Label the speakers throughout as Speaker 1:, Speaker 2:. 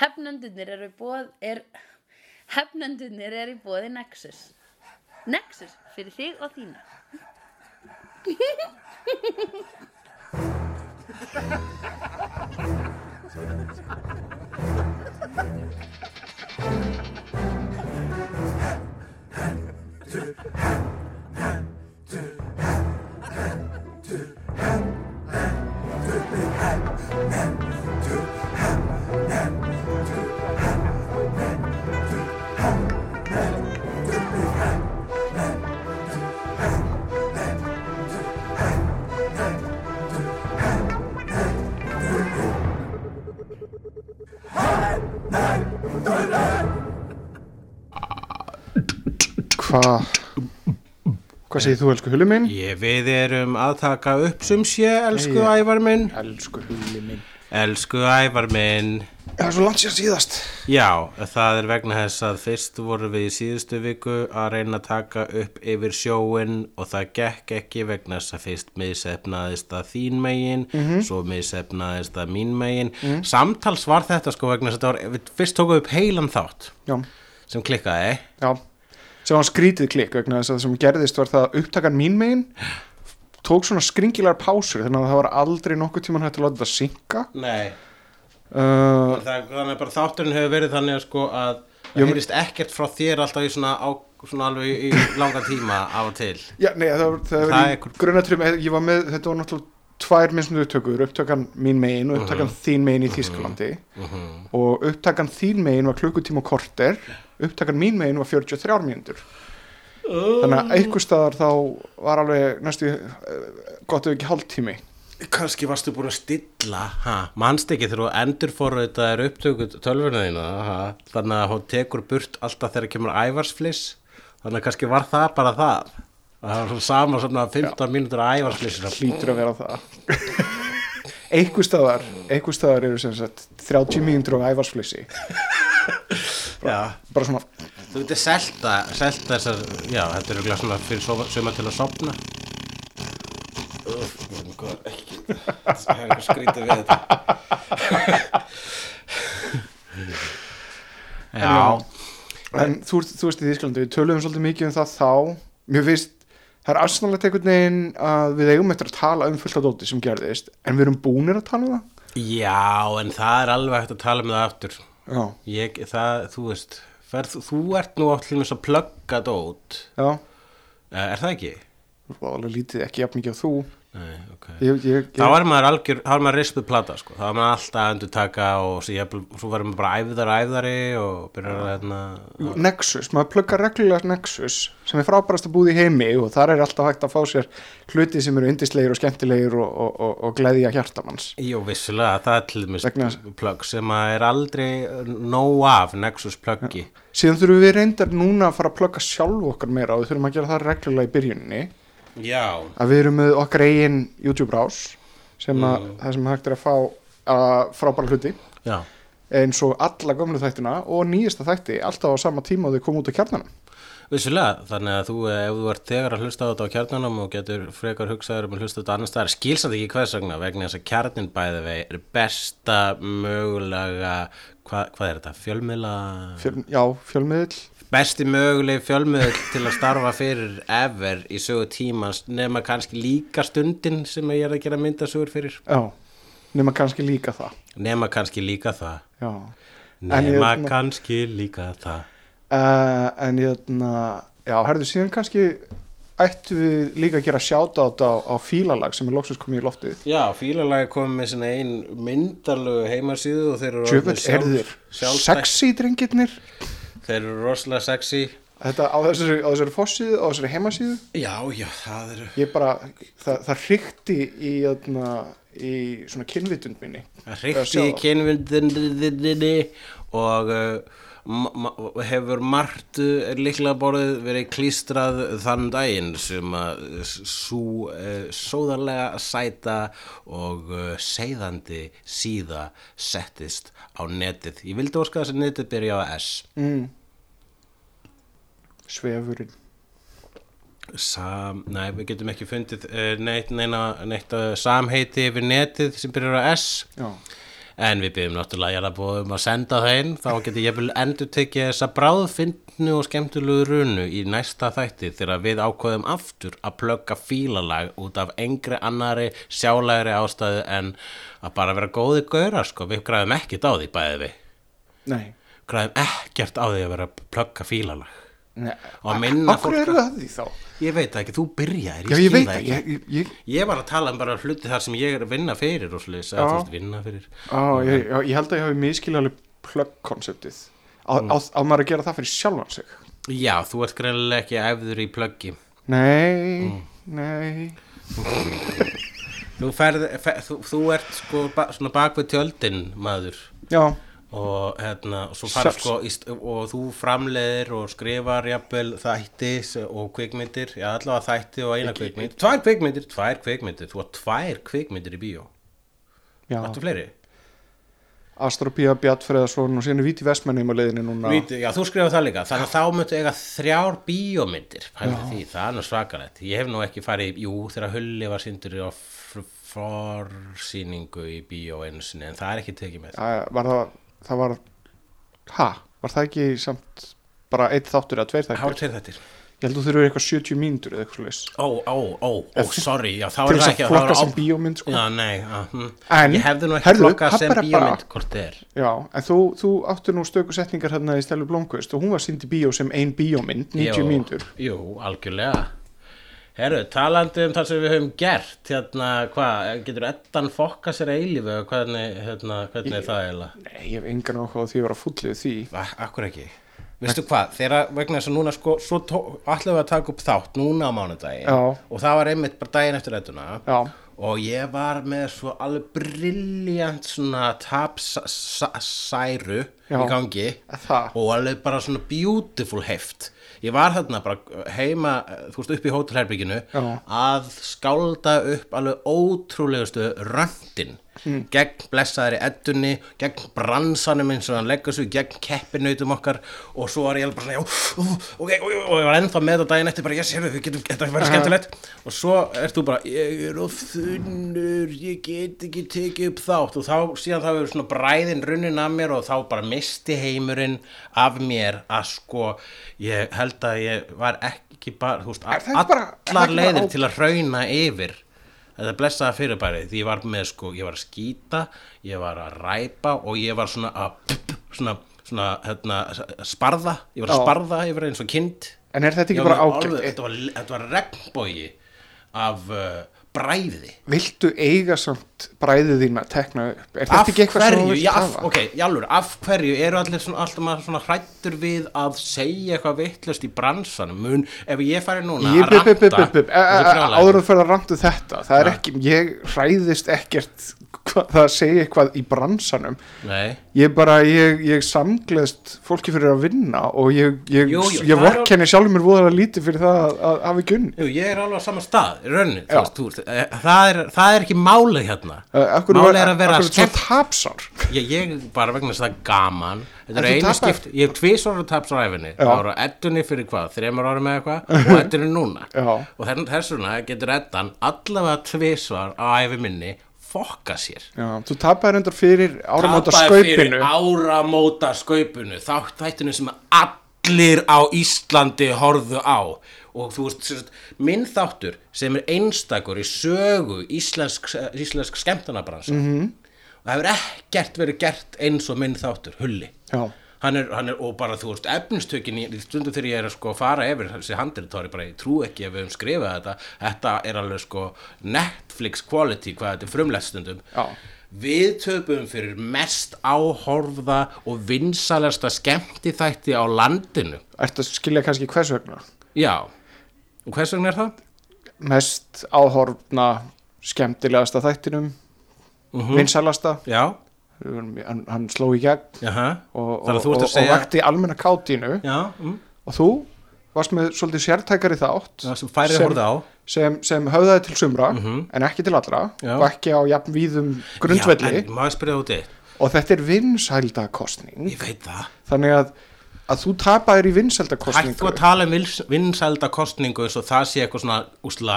Speaker 1: Hefnendunir eru bóð er Hefnendunir eru í bóði Nexus. Nexus fyrir þig og þína
Speaker 2: Hvað Hvað segir þú, elsku hulli minn?
Speaker 3: Ég við erum að taka upp sem sé, elsku
Speaker 2: Jæja.
Speaker 3: ævar minn.
Speaker 2: Elsku hulli minn
Speaker 3: Elsku ævar minn.
Speaker 2: Það er svo langt sér síðast
Speaker 3: Já, það er vegna þess að fyrst vorum við í síðustu viku að reyna að taka upp yfir sjóin og það gekk ekki vegna þess að fyrst miðsefnaðist að þín megin, svo miðsefnaðist að mín megin. Samtals var þetta sko vegna þess að þetta var, við fyrst tókum við upp heilan þátt
Speaker 2: Já,
Speaker 3: sem klikkaði.
Speaker 2: já sem var skrítið klikk vegna þess að það sem gerðist var það að upptakan mín megin tók svona skringilegar pásur þannig að það var aldrei nokkuð tíman hægt að láta þetta synka
Speaker 3: Nei.
Speaker 2: uh,
Speaker 3: Það, þannig að bara þátturinn hefur verið þannig að sko að það heyrist ekkert frá þér alltaf í svona, á, svona alveg í, í langan tíma af og til.
Speaker 2: Já, nei, það það
Speaker 3: Það
Speaker 2: var
Speaker 3: er
Speaker 2: í grunatrum ég var með, þetta var náttúrulega tvær mismundu upptökur, upptakan mín megin og upptakan þín megin í Þísklandi og upptakan þín megin var klukkutíma og korter, upptakan mín megin var 43 mínútur. Þannig að einhver staðar þá var alveg næstu uh, gott ef ekki hálftími.
Speaker 3: Kanski varstu búin að stilla, ha, manst ekki þegar þú endur fór þetta er upptöku tölvuna þína, ha, þannig að hún tekur burt alltaf þegar kemur ævarsfliss, þannig að kannski var það bara það. Það var svo sama svona 15 mínútur ævarsfliss.
Speaker 2: hlýtur að vera það. Einhver staðar einhver staðar eru sem sagt 30 mínútur á æfarsflissi
Speaker 3: Já,
Speaker 2: bara svona
Speaker 3: þú veitir selta, selta þessar, já, þetta er örugglega svona fyrir sofa- suma til að sopna. Úf, hvað, ekki, það er eitthvað skrítið við þetta. Já,
Speaker 2: en þú, þú veist í Þísklandi, við töluðum svolítið mikið um það þá. Mér finnst, það er aðsannlega einhvern veginn að við eigum eftir að tala um fullt af dóti sem gerðist, en við erum búnir að tala um það.
Speaker 3: Já, en það er alveg hægt að tala með það aftur. Ég, það, þú veist, ferð, þú ert nú allir með svo plugga dót,
Speaker 2: já,
Speaker 3: Eh, er það ekki?
Speaker 2: alveg lítið ekki jafn mikið á þú
Speaker 3: Nei, ok.
Speaker 2: ég, ég,
Speaker 3: Þá var maður algjör, þá var maður rispuð plata, sko. Þá var maður alltaf að endur taka og svo, jafnvel- svo var maður bara æfðari, æfðari og byrjar að, hérna,
Speaker 2: Nexus, maður pluggar reglulega Nexus sem er frábærast að búið í heimi og þar er alltaf hægt að fá sér hluti sem eru yndislegir og skemmtilegir og, og, og, og gleðja hjartamanns
Speaker 3: jú, vissulega, það er til dæmis plugg sem er aldrei nóg af Nexus pluggi.
Speaker 2: síðan þurfum við reyndar núna að fara að plugga sjálf okkar meira og við þurfum að gera það reglulega í byrjuninni
Speaker 3: Já,
Speaker 2: að við erum með okkar eigin YouTube rás sem að
Speaker 3: Mm.
Speaker 2: það sem hægt er að fá að frábæra hluti.
Speaker 3: Já.
Speaker 2: eins og alla gömlu þættina og nýjasta þætti alltaf á sama tíma og þau koma út á kjarnanum.
Speaker 3: Vissulega, þannig að þú, ef þú ert þegar að hlusta á þetta á kjarnanum og getur frekar hugsaður um að hlusta þetta annars staðar, skilsað ekki hvers vegna vegna þess að kjarnin bæði vei er besta mögulega, hva, hvað er þetta, fjölmiðla,
Speaker 2: Fjöl, já, fjölmiðl
Speaker 3: besti mögulegi fjölmiðl til að starfa fyrir ever í sögu tímans nema kannski líka stundin sem ég er að gera myndasögur fyrir,
Speaker 2: já, nema kannski líka það.
Speaker 3: Nema kannski líka það,
Speaker 2: já. En ég-
Speaker 3: nema kannski líka það.
Speaker 2: Uh, en ég þarna, já, herðu síðan kannski ættu við líka að gera sjáta á, á fílalag sem er loksins komið í loftið.
Speaker 3: Já, fílalagi komið með sinna ein myndarlegu heimasíðu og þeir eru orðnir
Speaker 2: eru þeir sexy drengirnir
Speaker 3: Þeir eru rosalega sexy
Speaker 2: þetta á þessari, á þessari fossíðu, á þessari heimasíðu
Speaker 3: Já, já, það eru
Speaker 2: ég bara, það, það hrykti í, þarna, í svona kynvitund minni
Speaker 3: Það
Speaker 2: sjá
Speaker 3: í kynvindinni og uh, hefur margt líklega borðið verið klístrað þann daginn sem að svo uh, sóðarlega sæta og uh, seiðandi síða settist á netið. Ég vildi óska þess að netið byrja á S.
Speaker 2: mm. Svefurinn
Speaker 3: Sam, nei, við getum ekki fundið uh, neitt, neina, neitt uh, samheiti yfir netið sem byrjar á S
Speaker 2: Já,
Speaker 3: En við byrjum náttúrulega jarðabóðum að senda það inn, þá getur ég vel endur tekið þessa bráðfindnu og skemmtilegu runu í næsta þætti þegar við ákveðum aftur að plugga fílalag út af engri annari sjálægri ástæðu en að bara vera góði gaurar, sko. Við græðum ekkert á því bæði við.
Speaker 2: nei,
Speaker 3: Græðum ekkert á því að vera að plugga fílalag. Og minna fólk
Speaker 2: eru það því þá?
Speaker 3: Ég veit ekki, þú byrjaðir, ég
Speaker 2: ég
Speaker 3: skil
Speaker 2: veit
Speaker 3: það
Speaker 2: það,
Speaker 3: ekki.
Speaker 2: ég, ég, ég,
Speaker 3: var að tala um bara hluti þar sem ég er að vinna fyrir og sliðis, að þú veist, vinna fyrir.
Speaker 2: á, ég, já, ég held að ég hafi miskiljaðlega plug-konseptið. Á,
Speaker 3: Mm.
Speaker 2: á, á maður að gera það fyrir sjálfan sig?
Speaker 3: Já, þú ert greinilega ekki æfður í pluggi.
Speaker 2: Nei,
Speaker 3: Mm.
Speaker 2: nei.
Speaker 3: Þú, ferð, fer, þú, þú ert sko ba, svona bak við tjöldin maður
Speaker 2: Já,
Speaker 3: og hérna og, sko, og þú framleiðir og skrifar jafnvel þætti s- og kvikmyndir, já allavega þætti og eina kvikmynd, tvær kvikmyndir, tvær kvikmyndir. Þú har tvær kvikmyndir í bíó.
Speaker 2: Já.
Speaker 3: Áttu fleiri?
Speaker 2: Astropía, Bjartfreðarsson og síðan er Víti Vestmennum á leiðinni núna.
Speaker 3: Víti, já, þú skrifar það líka, þannig að þá möntu eiga þrjár bíómyndir, því, það er nú svakalegt. Ég hef nú ekki farið, jú, þegar Hulli var síndur á forsýningu í bíó einu sinni, en það er ekki tekið með.
Speaker 2: Já, var það, það var, ha, var það ekki samt bara eitt þáttur eða tveir þættir?
Speaker 3: til þetta
Speaker 2: Ég held þú þurfur eitthvað 70 mínútur eða eitthvað slags.
Speaker 3: Ó, ó, ó, ó, sorry, já, þá er það
Speaker 2: að
Speaker 3: ekki
Speaker 2: flokka
Speaker 3: það
Speaker 2: sem bíómynd, sko.
Speaker 3: Já, nei, hm.
Speaker 2: En,
Speaker 3: ég hefði nú ekki
Speaker 2: herðu,
Speaker 3: flokkað sem bíómynd hvort þið er
Speaker 2: Já, en þú, þú áttu nú stöku setningar hérna í Stelu Blomqvist og hún var sínd í bíó sem ein bíómynd, 90
Speaker 3: Jú,
Speaker 2: mínútur.
Speaker 3: Jú, algjörlega Herru, talandi um það sem við höfum gert hérna, hvað, getur ettan fokka sér eilífu, hvernig, hérna, hvernig er það eiginlega?
Speaker 2: Nei, ég hef engan áhuga á því að vera fullið því.
Speaker 3: A- Akkur ekki Veistu hvað, þegar vegna þess að núna sko, svo við að taka upp þátt núna á mánudaginn
Speaker 2: Já.
Speaker 3: og það var einmitt bara daginn eftir rettuna
Speaker 2: Já,
Speaker 3: og ég var með svo alveg brilljant svona tapsæru
Speaker 2: Já.
Speaker 3: í gangi
Speaker 2: það.
Speaker 3: og alveg bara svona beautiful heft ég var þarna bara heima þú veist upp í hótelherbygginu að skálda upp alveg ótrúlegustu röndin
Speaker 2: Hmm.
Speaker 3: gegn blessaðri eddunni gegn bransanum eins og hann leggur svo gegn keppinautum okkar. Og svo var ég bara svona, já, ú, ok, og, og ég var ennþá með á daginn eftir bara, yes, við getum, þetta verður skemmtilegt. Og svo ert þú bara, ég er of þunnur, ég get ekki tekið upp þátt. Og þá síðan það verður svona bræðin runnin af mér og þá bara misti heimurinn af mér að sko, ég held að ég var ekki bara, þú veist,
Speaker 2: Er er
Speaker 3: allar leiðir til að rauna yfir þetta blessaða fyrirbæri því ég var með sko, ég var að skýta ég var að ræpa og ég var svona að svona, svona hérna, sparða, ég var að sparða yfir eins og kind.
Speaker 2: En er þetta
Speaker 3: Ég
Speaker 2: ekki
Speaker 3: var
Speaker 2: bara ágætt?
Speaker 3: þetta var, var regnbógi af uh, bræði.
Speaker 2: Viltu eiga samt bræðið þín að tekna upp? Er þetta ekki eitthvað sem þú
Speaker 3: hverju, já, af,
Speaker 2: hafa?
Speaker 3: ok, jálfur, af hverju eru allir svona, alltaf svona hrættur við að segja eitthvað vittlust í bransanum mun, ef ég fari núna
Speaker 2: Ég,
Speaker 3: að
Speaker 2: bip,
Speaker 3: ranta
Speaker 2: bip, bip. Áður að fyrir að randu þetta það er ekki, ég hræðist ekkert hvað, það að segja eitthvað í bransanum
Speaker 3: Nei,
Speaker 2: ég bara, ég, ég samgleðst fólki fyrir að vinna og ég, ég,
Speaker 3: Jú, jú,
Speaker 2: ég vorkenni sjálfur mér voðalega lítið fyrir það að, að hafa unni
Speaker 3: Jú, ég er alveg á sama stað, veist, veist, eh, það er, það er ekki málið hérna.
Speaker 2: Uh,
Speaker 3: Málið er að vera
Speaker 2: skemmt
Speaker 3: Ég, ég bara vegna þess að gaman, þetta er einu
Speaker 2: tapar-
Speaker 3: skipt, ég hef tvisvar að taps á æfinni, það voru eddunni fyrir hvað, þremur árum eða eitthvað? Og eddunni núna.
Speaker 2: Já.
Speaker 3: Og þess þess vegna getur eddan allavega tvisvar á æfi minni fokka sér.
Speaker 2: Já, þú tapaði reyndar fyrir áramóta
Speaker 3: Tapaði fyrir
Speaker 2: skaupinu
Speaker 3: áramóta skaupinu þátt þættinu sem allir á Íslandi horfðu á og þú veist, minn þáttur sem er einstakur í sögu íslensk, íslensk skemmtanabransa mm -hmm. og það hefur ekkert verið gert eins og minn þáttur, Hulli. Hann er, hann er, og bara þú veist efnistökin í stundu þegar ég er að sko fara yfir þessi handritóri, bara ég trú ekki ef við höfum skrifað þetta, þetta er alveg sko Netflix quality, hvað þetta er frumlegt stundum.
Speaker 2: Já.
Speaker 3: við töpum fyrir mest áhorfða og vinsalasta skemmti þætti á landinu.
Speaker 2: Að skilja kannski hvers vegna?
Speaker 3: Já, og hvers vegna er það?
Speaker 2: mest áhorfna skemmtilegasta þættinum.
Speaker 3: Mhm.
Speaker 2: vinsalasta
Speaker 3: já,
Speaker 2: hann, hann sló í gegn.
Speaker 3: Jaha.
Speaker 2: Og, og, og, og vakti almenna kátínu.
Speaker 3: Já, mm,
Speaker 2: og þú varst með svolítið sértækari þátt
Speaker 3: það sem
Speaker 2: Sem- sem, sem höfðaði til sumra en ekki til allra.
Speaker 3: Já.
Speaker 2: og ekki á jafn víðum grundvelli.
Speaker 3: Já, en
Speaker 2: og þetta er vinsældakostning þannig að að þú tapaðir í
Speaker 3: Hættu
Speaker 2: vinsældakostningu
Speaker 3: að tala um vinsælda kostningu eins og það sé eitthvað svona, úsla,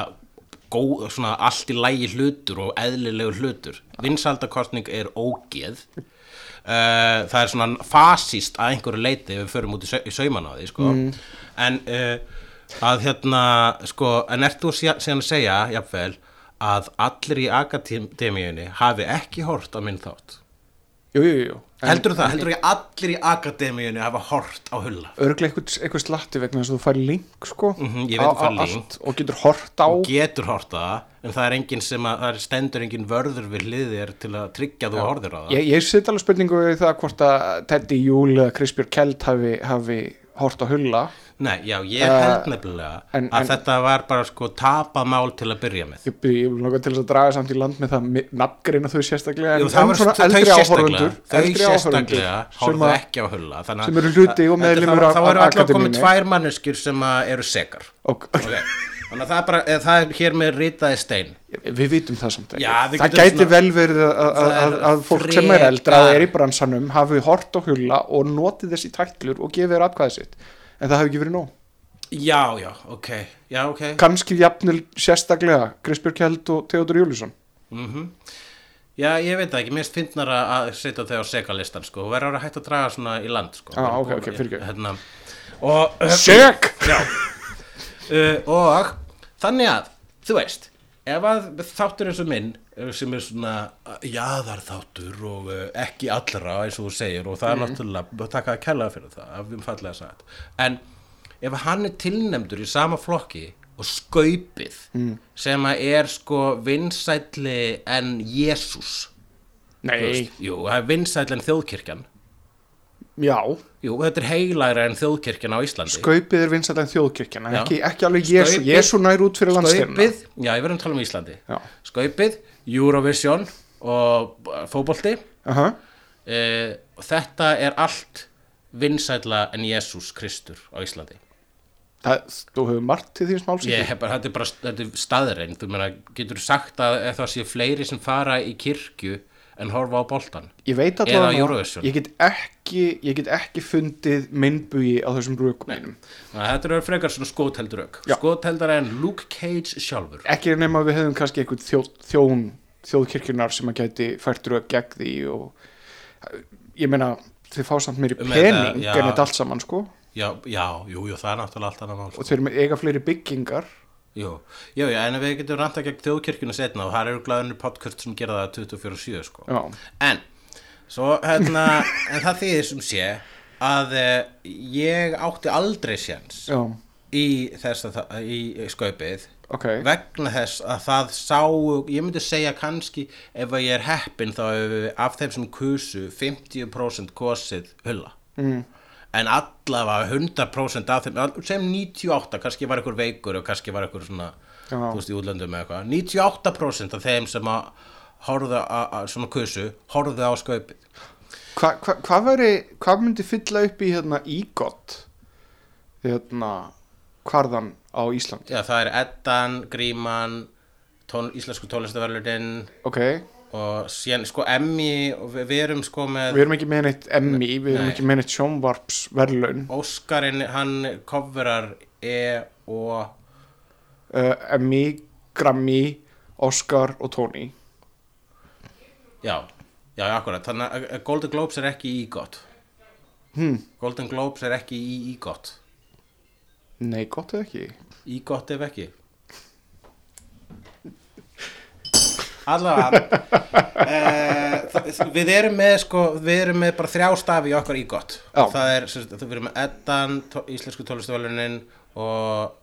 Speaker 3: góð, svona allt í lægi hlutur og eðlilegur hlutur. Vinsælda kostning er ógeð. Uh, það er svona fasíst að einhverju leiti ef við förum út í, í sauman á því sko. en uh, að hérna sko, en ert þú síðan að segja jafnvel að allir í akademíunni hafi ekki hort á minn þátt
Speaker 2: jú, jú, jú
Speaker 3: heldur það, heldur ekki allir í akademíunni hafa hort á hulla.
Speaker 2: Örglega eitthvað, eitthvað slatti vegna þess að þú fær link sko,
Speaker 3: Mhm, ég veit
Speaker 2: á-
Speaker 3: þú fær link.
Speaker 2: og getur hort á.
Speaker 3: Getur hort á en það er enginn sem að, það er stendur enginn vörður við hliðir til að tryggja að þú horfir á það.
Speaker 2: Ég, ég sitt alveg spurningu við það hvort að Teddy Júl eða Krispjör Kjeld hafi, hafi hort á hulla
Speaker 3: Nei, já, ég
Speaker 2: Uh,
Speaker 3: held nefnilega
Speaker 2: en-
Speaker 3: að
Speaker 2: en-
Speaker 3: þetta var bara sko tapað mál til að byrja með.
Speaker 2: Ég, ég vil nokkað til þess að draga samt í land með það nafngreina þau sérstaklega
Speaker 3: Jú,
Speaker 2: en,
Speaker 3: það
Speaker 2: en svona eldri
Speaker 3: þau
Speaker 2: eldri
Speaker 3: horfðu
Speaker 2: sem, sem eru hluti og
Speaker 3: þá-
Speaker 2: af-
Speaker 3: þá
Speaker 2: af
Speaker 3: eru alltaf komið tvær manneskjur sem eru sekar.
Speaker 2: Og,
Speaker 3: okay. þannig að það er bara, eða það er hér með ritaði stein.
Speaker 2: Við vitum það samt ekki.
Speaker 3: Já,
Speaker 2: það gæti
Speaker 3: svona-
Speaker 2: vel verið að,
Speaker 3: Það
Speaker 2: fólk sem er eldra
Speaker 3: frekar-
Speaker 2: að er í bransanum hafi hort á hulla og notið þessi tætlur og gefið þér atkvæðið sitt en það hafi ekki verið nóg.
Speaker 3: Já, já, ok, já, ok.
Speaker 2: Kannski jafnil sérstaklega Krispjör Kjeld og Theodor Júlusson
Speaker 3: mm Já, ég veit það ekki, mér finnst að setja þau á segalistan sko, og verður að hægt að draga svona í land sko.
Speaker 2: Ah, ok, ok, fyrirgefðu.
Speaker 3: hérna, og,
Speaker 2: Sök!
Speaker 3: Já. Uh, Og þannig að, þú veist Ef að þáttur eins og minn sem er svona jaðar þáttur og uh, ekki allra eins og þú segir og það er náttúrulega taka að kella fyrir það, af um fallega sagt. En ef hann er tilnefndur í sama flokki og skaupið sem að er sko vinsætli en Jésús
Speaker 2: nei,
Speaker 3: jú, það er vinsætli en þjóðkirkjan.
Speaker 2: Já.
Speaker 3: Jú, þetta er heilæra en þjóðkirkjan á Íslandi.
Speaker 2: Skaupið er þjóðkirkjan en
Speaker 3: Já.
Speaker 2: ekki, ekki alveg
Speaker 3: Skaupið-
Speaker 2: Jésu nær út fyrir landstyrna
Speaker 3: Skaupið, já ég verðum að tala um Íslandi.
Speaker 2: Já.
Speaker 3: Skaupið, Eurovision og uh, fótbolti.
Speaker 2: Aha.
Speaker 3: e, og þetta er allt vinsætla en Jésús Kristur á Íslandi.
Speaker 2: Það, þú hefur margt til því. smáls
Speaker 3: þetta er bara staðrein þú meina, getur sagt að það sé fleiri sem fara í kirkju en horfa á boltan
Speaker 2: ég veit allavega ég get ekki ég get ekki fundið minnbugi á þessum rökum mínum.
Speaker 3: Þetta eru frekar svona skótheldur ök
Speaker 2: Já.
Speaker 3: skótheldar en Luke Cage sjálfur.
Speaker 2: Ekki nema við hefðum kannski einhvern þjó, þjón þjóðkirkjunar sem að gæti fært rök gegn því og ég meina þið fá samt meiri
Speaker 3: Um þetta,
Speaker 2: pening en þetta allt saman sko.
Speaker 3: Já, já, jú, jú, það er náttúrulega allt annað mál sko.
Speaker 2: og þeir eru með eiga fleiri byggingar
Speaker 3: Jú, jú, já, en við getum ranta gegn þjóðkirkjuna setna og það eru glæðunir podcast sem gera það 24-7 sko.
Speaker 2: já,
Speaker 3: En, svo hérna, en það þýðir sem sé að eh, ég átti aldrei séns
Speaker 2: já,
Speaker 3: í þess að það, í skaupið
Speaker 2: ok
Speaker 3: vegna þess að það sá, ég myndi segja kannski ef að ég er heppin þá hefur af þeim sem kusu 50% kosið hulla.
Speaker 2: mm.
Speaker 3: En allavega 100% af þeim, sem 98, kannski var einhver veikur og kannski var einhver svona, veist, í útlöndum eða eitthvað. 98% af þeim sem að horfðu að, svona kusu, horfðu á skaupið.
Speaker 2: Hva, hva, hvað veri, hvað myndi fylla upp í hérna ígott hérna hvarðan á Íslandi
Speaker 3: Já, það er Eddan, Gríman, tón, Íslensku tónlistaverlunin
Speaker 2: ok,
Speaker 3: og síðan, sko, Emmy, við, við erum sko með
Speaker 2: við erum ekki með neitt Emmy, við erum
Speaker 3: Nei.
Speaker 2: ekki með neitt sjónvarps verðlaun.
Speaker 3: Óskarinn, hann coverar E og
Speaker 2: uh, Emmy, Grammy Oscar og Tony.
Speaker 3: Já, já, akkurat, þannig að Golden Globes er ekki í gott
Speaker 2: hmm.
Speaker 3: Golden Globes er ekki í í gott
Speaker 2: nei, gott eða ekki?
Speaker 3: Í gott ef ekki Allavega. Það- Við erum með sko, við erum með bara þrjá stafi í okkar í gott
Speaker 2: Já.
Speaker 3: Það er, sagt, við erum með Eddan, Íslensku tónlistavelunin og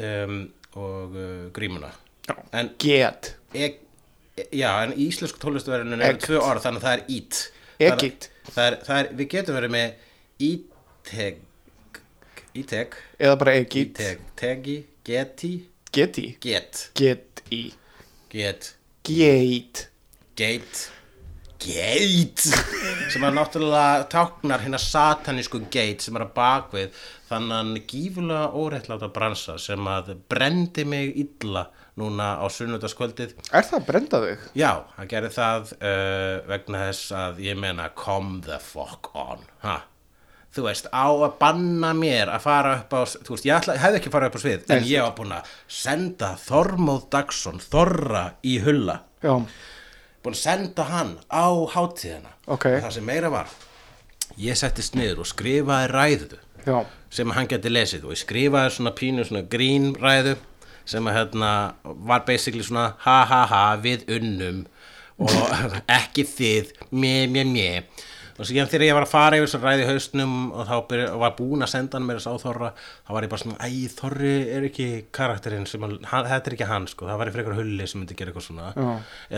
Speaker 3: um, og uh, Grímuna. En
Speaker 2: get,
Speaker 3: e, já, en íslensku tónlistavelunin eru
Speaker 2: Egt.
Speaker 3: tvö orð þannig að það er ít
Speaker 2: Egit.
Speaker 3: það er, það er, Við getum verið með íteg íteg.
Speaker 2: Eða bara egit.
Speaker 3: Teg, tegi, geti,
Speaker 2: geti,
Speaker 3: get,
Speaker 2: get í
Speaker 3: get,
Speaker 2: gate
Speaker 3: gate, gate, sem að náttúrulega táknar hérna satanísku gate sem er að bakvið þannan gífulega óreittláta bransa sem að brendi mig illa núna á sunnudagskvöldið.
Speaker 2: er það að brenda þig?
Speaker 3: Já, hann gerði það uh, vegna þess að ég meina come the fuck on, ha? Þú veist, á að banna mér að fara upp á, þú veist, ég ætla, hefði ekki farað upp á svið, en
Speaker 2: Nei,
Speaker 3: ég var búin að senda Þormóð Dagsson, Þorra í hulla,
Speaker 2: já,
Speaker 3: búin að senda hann á hátíðina.
Speaker 2: Ok.
Speaker 3: og það sem meira var ég settist niður og skrifaði ræðu
Speaker 2: já,
Speaker 3: sem hann geti lesið. Og ég skrifaði svona pínu svona grín ræðu sem að hérna var basically svona ha ha ha við unnum. Og ekki þið mjö mjö mjö og síðan þegar ég var að fara yfir þess að ræði hausnum og þá byrja, var búin að senda hann mér þess á Þorra þá var ég bara svona, æ, Þorri er ekki karakterinn sem hann, þetta er ekki hann sko, það var frekar hulli sem myndi gera eitthvað svona.
Speaker 2: Já.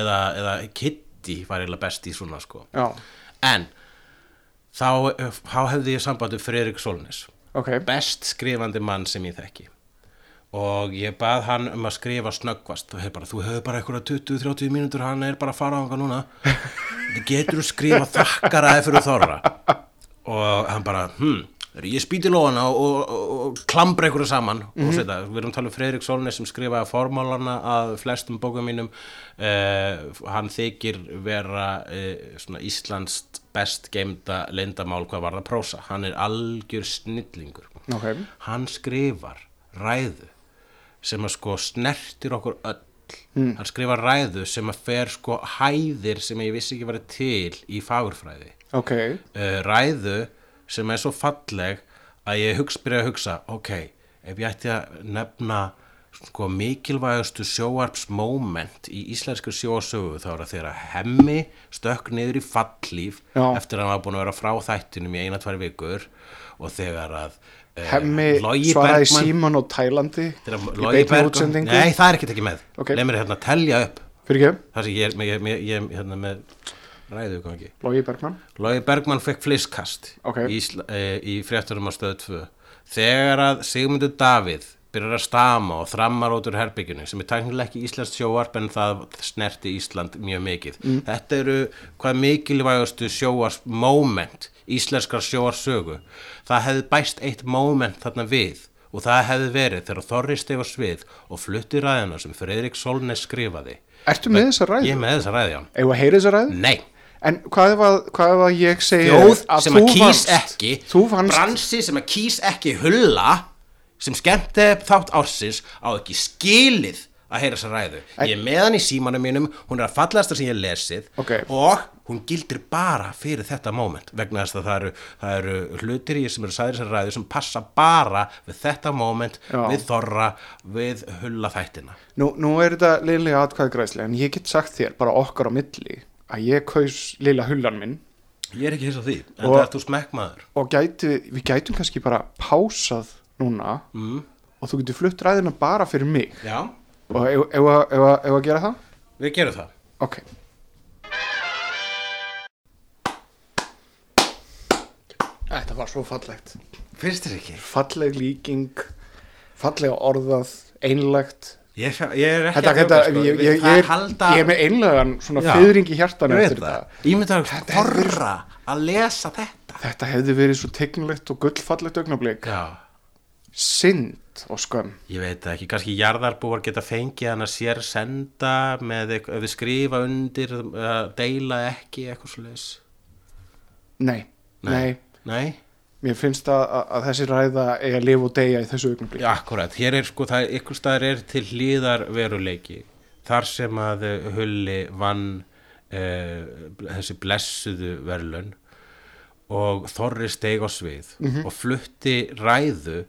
Speaker 3: eða, eða Kitty var eiginlega best í svona sko.
Speaker 2: Já,
Speaker 3: en þá, þá hefði ég samband við Friðrik Solnes
Speaker 2: ok,
Speaker 3: best skrifandi mann sem ég þekki og ég bað hann um að skrifa snöggvast. Og hef bara, þú hefur bara eitthvað 20-30 mínútur, hann er bara að fara á hann núna. Þú getur að skrifa þakkaraði fyrir þorra? Og hann bara, hm ég spýti lóðana og, og, og, klambra einhverju saman? Og setja, við erum talað um Fredrik Solnes sem skrifaði formálana að flestum bókum mínum. Uh, hann þykir vera svona Íslandst best geimda leyndamál hvað var það prósa, hann er algjör snillingur.
Speaker 2: Ok,
Speaker 3: hann skrifar ræðu sem að sko snertir okkur öll. Hann skrifar ræðu sem að fer sko hæðir sem ég vissi ekki verið til í fagurfræði.
Speaker 2: Ok,
Speaker 3: uh, ræðu sem er svo falleg að ég hugsa, byrja að hugsa ok, ef ég ætti að nefna sko mikilvægastu sjóarpsmoment í íslensku sjóasögu þá er það þegar að hemmi stökk niður í fallíf
Speaker 2: Já.
Speaker 3: eftir að hann var búin að vera frá þættinum í eina tvær vikur og þegar að
Speaker 2: hemmi
Speaker 3: Logi
Speaker 2: svaraði Símon og Tælandi. Í
Speaker 3: Bergmann.
Speaker 2: útsendingu.
Speaker 3: Nei það er ekkert ekki með.
Speaker 2: Ok.
Speaker 3: leið mér hérna að telja upp.
Speaker 2: Ekki,
Speaker 3: það sem ég er hérna með ræðu ekki
Speaker 2: Logi Bergman
Speaker 3: Logi Bergmann fekk flisskast
Speaker 2: Ok.
Speaker 3: í, eh, í frétturum á stöðu 2 þegar að Sigmundur Davíð byrjar að stama og þrammar út úr herbygginu sem er tæknilega ekki Íslands sjóarp en það snerti Ísland mjög mikið. Þetta eru hvað mikilvægastu sjóars moment íslenskar sjóarsögu það hefði bæst eitt moment þarna við og það hefði verið þegar Þorri stef á svið og flutti ræðina sem Fredrik Solnes skrifaði
Speaker 2: Ertu með þessa ræðu?
Speaker 3: ég er með þessa ræði á hann
Speaker 2: Eða heyra þessa ræðu?
Speaker 3: nei
Speaker 2: En hvað ef að, hvað ef að ég segi
Speaker 3: þjóð sem að kýs ekki
Speaker 2: Þú vannst
Speaker 3: bransi sem að kýs ekki hulla sem skemmti þátt ársins á ekki skilið að heyra þessa ræðu ég er með hann í símanum mínum hún er að fallaðasta sem ég lesið
Speaker 2: Ok.
Speaker 3: og hún gildir bara fyrir þetta moment vegna þess að það eru, það eru hlutir í sem eru sæðir þessar ræðu sem passa bara við þetta moment
Speaker 2: Já.
Speaker 3: við þorra, við hulla þættina
Speaker 2: Nú, nú er þetta liðlega atkvæðgræðslega en ég get sagt þér bara okkar á milli að ég kaus lilla hullan minn
Speaker 3: ég er ekki hins á því, en það er þú smekkmaður
Speaker 2: og gæti, við gætum kannski bara pásað núna
Speaker 3: mm.
Speaker 2: og þú getur flutt ræðina bara fyrir mig
Speaker 3: já,
Speaker 2: og ef, ef að gera það?
Speaker 3: við gerum það.
Speaker 2: Ok. Þetta var svo fallegt.
Speaker 3: Finnst þér ekki?
Speaker 2: falleg líking fallega orðað, einlegt
Speaker 3: Ég, ég er ekki
Speaker 2: þetta,
Speaker 3: að
Speaker 2: þetta,
Speaker 3: djóka, sko.
Speaker 2: ég,
Speaker 3: Við-
Speaker 2: ég, ég,
Speaker 3: er
Speaker 2: er,
Speaker 3: halda
Speaker 2: ég er með einlegan svona fyrring í
Speaker 3: veit
Speaker 2: eftir þetta.
Speaker 3: Ég myndi að þorra að lesa þetta.
Speaker 2: Þetta hefði verið svo tegnlegt og gullfallegt augnablik.
Speaker 3: Já,
Speaker 2: synd og skömm.
Speaker 3: Ég veit ekki, kannski jarðarbúar geta fengið hann að sér senda með eitthvað, skrifa undir deila ekki eitthvað leis
Speaker 2: nei, nei,
Speaker 3: Nei,
Speaker 2: mér finnst að, að, þessi ræða eiga að lifa og deyja í þessu
Speaker 3: Já, akkurat, hér er sko, það er ykkur staðar er til hlýðar veruleiki. Þar sem að eh, Hulli vann uh, þessi blessuðu verðlun og Þorri steig á svið og flutti ræðu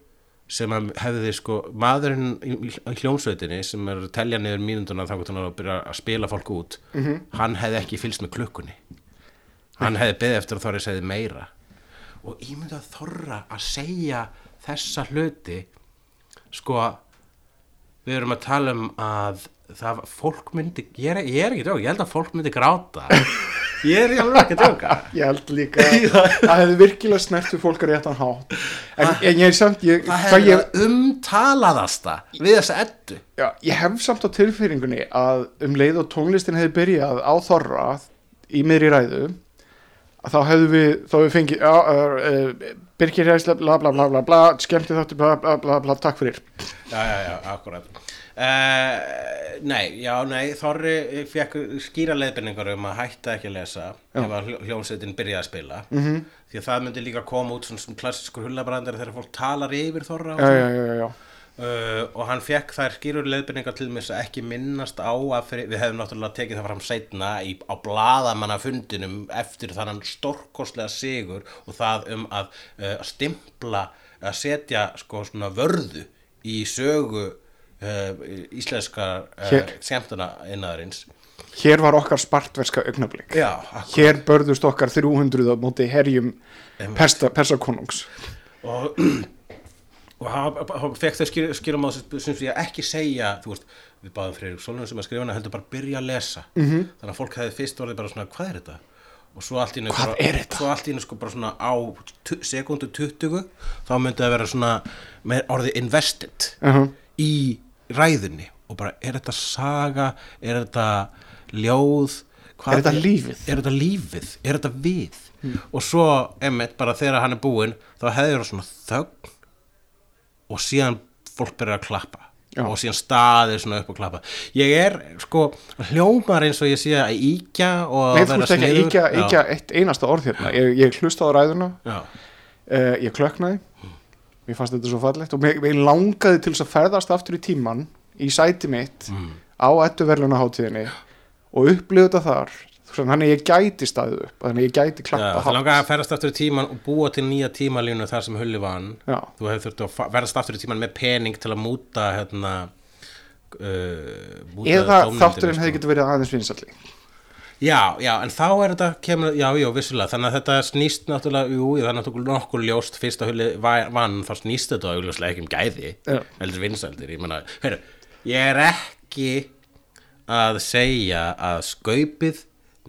Speaker 3: sem hefði sko maðurinn í, hljómsveitinni sem er að telja niður mínunduna þá að byrja að spila fólk út hann hefði ekki fylgst með klukkunni. Hann hefði beðið eftir að Þorri segði meira. Og ég myndi að Þorra að segja þessa hluti sko við erum að tala um að það fólk myndi ég er, ég er ekki djóka, ég held að fólk myndi gráta. Ég er alveg ekki djóka.
Speaker 2: Ég held líka að það hefði virkilega snert við fólk að réttan hátt. En, en ég er samt ég,
Speaker 3: það hefði
Speaker 2: ég,
Speaker 3: umtalaðasta við þessa eddu.
Speaker 2: Já, ég hef samt á tilfeyringunni að um leið og tónlistin hefði byrjað á þorra í miðri ræðu að þá hefðu við, þá hefðu við fengið uh, uh, Birgir Hæsla bla bla bla bla bla, skemmti þáttu bla bla bla bla, takk fyrir.
Speaker 3: Já, já, já, akkurat uh, Nei, já, nei Þorri fekk skýra leiðbendingar um að hætta ekki að lesa ef að hljó- hljómsveitin byrjaði að spila -hmm. því að það myndi líka koma út svona, klassiskur hullabrandar þegar fólk talar yfir Þorra og
Speaker 2: já, já, já, já, já.
Speaker 3: Uh, og hann fekk þær skýrur leiðbendingar til þess að ekki minnast á að fyrir, við hefum náttúrulega tekið það fram seinna í, á bladamanna fundinum eftir þannan stórkostlega sigur og það um að uh, stimpla að setja sko svona vörðu í sögu íslenska uh,
Speaker 2: Hér.
Speaker 3: skemmtuna innaðarins.
Speaker 2: Hér var okkar spartverska
Speaker 3: akkurat.
Speaker 2: hér börðust okkar 300 á móti herjum persa, persakonungs.
Speaker 3: Og og hann hann fekk þau skýrum á sem ég ekki segja veist, við báðum Freyrík Sólun sem að skrifa hana heldur bara að byrja að lesa. -hmm. þannig að fólk hefði fyrst orðið bara svona hvað er þetta? Og svo allt í einu sko bara svona á sekundu 20 þá myndi það vera svona með orðið invested
Speaker 2: uh
Speaker 3: í ræðunni og bara er þetta saga, er þetta ljóð
Speaker 2: Er þetta lífið?
Speaker 3: er þetta lífið, er þetta við? Og svo, emmitt, bara þegar hann er búinn þá hefði það svona þögn og síðan fólk byrjar að klappa.
Speaker 2: Já.
Speaker 3: og síðan staðir svona upp og klappa. Ég er, sko, hljómar eins og ég sé að íkja og
Speaker 2: Nei,
Speaker 3: að
Speaker 2: þú
Speaker 3: vera
Speaker 2: veist ekki að íkja, eitt einasta orð hérna. Ég, ég hlusta á ræðuna. Uh, ég klöknaði mér fannst þetta svo fallegt og mér, mér langaði til þess að ferðast aftur í tíman í sæti mitt
Speaker 3: Mm.
Speaker 2: á ettuverlunaháttíðinni og upplifa þetta þar þannig að ég gæti staðið upp þannig að ég gæti klappa
Speaker 3: það
Speaker 2: hátt
Speaker 3: langar að ferðast aftur í tíman og búa til nýja tímalínu þar sem Hulli vann
Speaker 2: Já.
Speaker 3: þú hefur þurft að ferðast aftur í tíman með pening til að múta hérna uh,
Speaker 2: eða þátturinn
Speaker 3: sko.
Speaker 2: hefði getið verið aðeins vinsalli
Speaker 3: Já, já, en þá er þetta kemur, já, já, vissulega, þannig að þetta snýst náttúrulega, jú, það er náttúrulega nokkur ljóst fyrst að hulli va- vann, þá snýst þetta augljóslega ekki um gæði, heldur vinsældir, ég meina, heyrðu, ég er ekki að segja að skaupið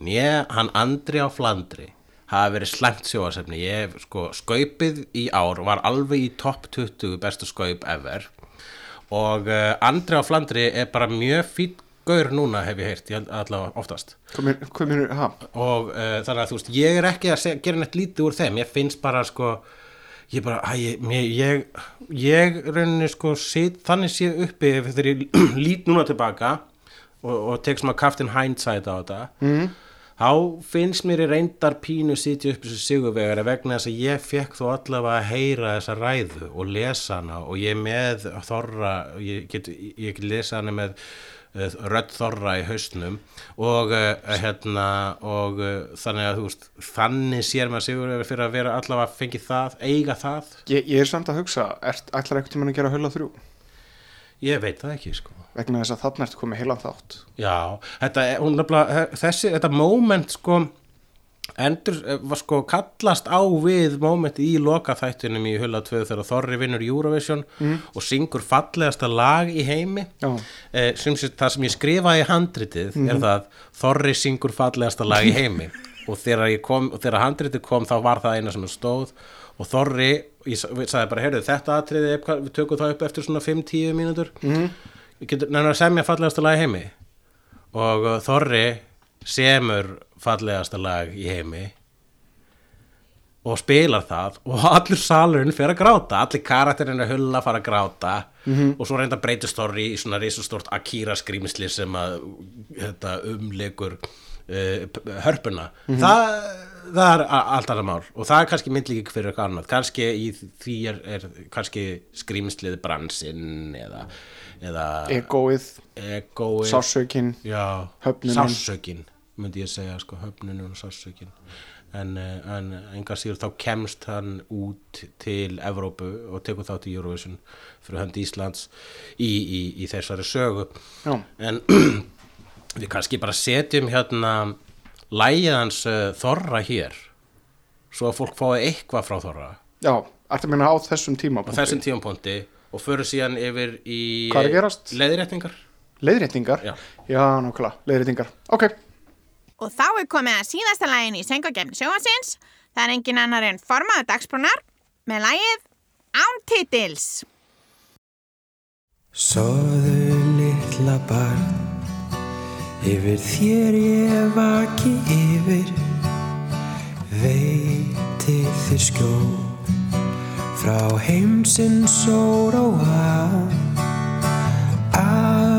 Speaker 3: né hann Andri á Flandri hafi verið slæmt sjóasefni, ég, sko, skaupið í ár var alveg í topp 20 bestu skaup ever og uh, Andri á Flandri er bara mjög fýtt gaur núna hef ég heyrt, ég allavega oftast.
Speaker 2: Minnur, ha,
Speaker 3: og uh, þannig að þú veist, ég er ekki að segja, gera neitt lítið úr þeim, ég finnst bara sko, ég bara, æ, ég, ég, ég, ég rauninni sko, sit, þannig sé uppi þegar ég lít núna tilbaka og, og tek svona kaftin hindsight á þetta, mm. þá finnst mér í reyndar pínu sitja upp þessu sigurvegari vegna þess að ég fekk þó allavega að heyra þessa ræðu og lesa hana og ég með þorra, ég get, ég get lesa hana með rödd þorra í haustnum og uh, hérna og þannig að þú veist þannig sér maður sigur fyrir að vera allavega fengið það, eiga það.
Speaker 2: Ég, ég er samt að hugsa ætlar eitthvað tímann að gera hulla þrjú?
Speaker 3: Ég veit það ekki sko.
Speaker 2: Vegna þess að þarna ertu komið heilan þátt.
Speaker 3: Já, þetta, hún þessi, þetta moment sko, endur, eh, var sko kallast á við moment í lokaþættinum í Hulla 2 þegar Þorri vinnur Eurovision og syngur fallegasta lag í heimi. Eh, sem það sem ég skrifaði í handritið er það Þorri syngur fallegasta lag í heimi og þegar, kom, og þegar handritið kom þá var það eina sem stóð og Þorri, ég sa- ég sagði bara, heyrðu, þetta atriði, við tökum það upp eftir svona 5-10 mínútur. Mm. Nefnir að semja fallegasta lag í heimi og uh, Þorri semur fallegasta lag í heimi og spilar það og allur salurinn fer að gráta allir karakterinn að hulla fara að gráta og svo reynda breytist Þorri í svona risastort Akira skrýmisli sem að þetta, umlegur uh, p- hörpuna. Það, það er allt annað mál og það er kannski myndlík fyrir eitthvað annað. Kannski í því er, er kannski skrýmislið bransinn eða, eða
Speaker 2: egoið,
Speaker 3: egoið
Speaker 2: Höfnunin.
Speaker 3: sásökin myndi ég segja, sko, höfnunin og sásökin en, eh, en enga síður þá kemst hann út til Evrópu og tekur þátt í Eurovision fyrir hönd Íslands í, í, í þessari sögu.
Speaker 2: Já.
Speaker 3: en við kannski bara setjum hérna lægið hans uh, Þorra hér svo að fólk fái eitthvað frá Þorra.
Speaker 2: Já, ertu að minna á þessum tíma
Speaker 3: á þessum tímapunkti og fyrir síðan yfir í leiðréttingar.
Speaker 2: Leiðréttingar,
Speaker 3: Já.
Speaker 2: já, nákvæmlega, leiðréttingar. Ok,
Speaker 4: Og þá er komið að síðasta lægin í söngakefni sjóhansins. Það er engin annar en formaður dagsbrúnar með lægið Án titils.
Speaker 5: Sóðu litla barn Yfir þér ég vaki yfir skjól frá heimsins óróa óróa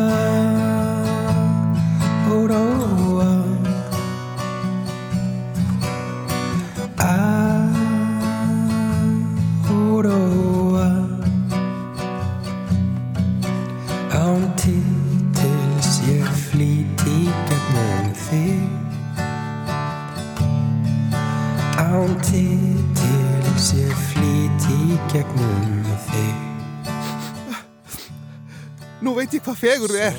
Speaker 5: gegnum þig
Speaker 6: Nú veit ég hvað fegur þið er.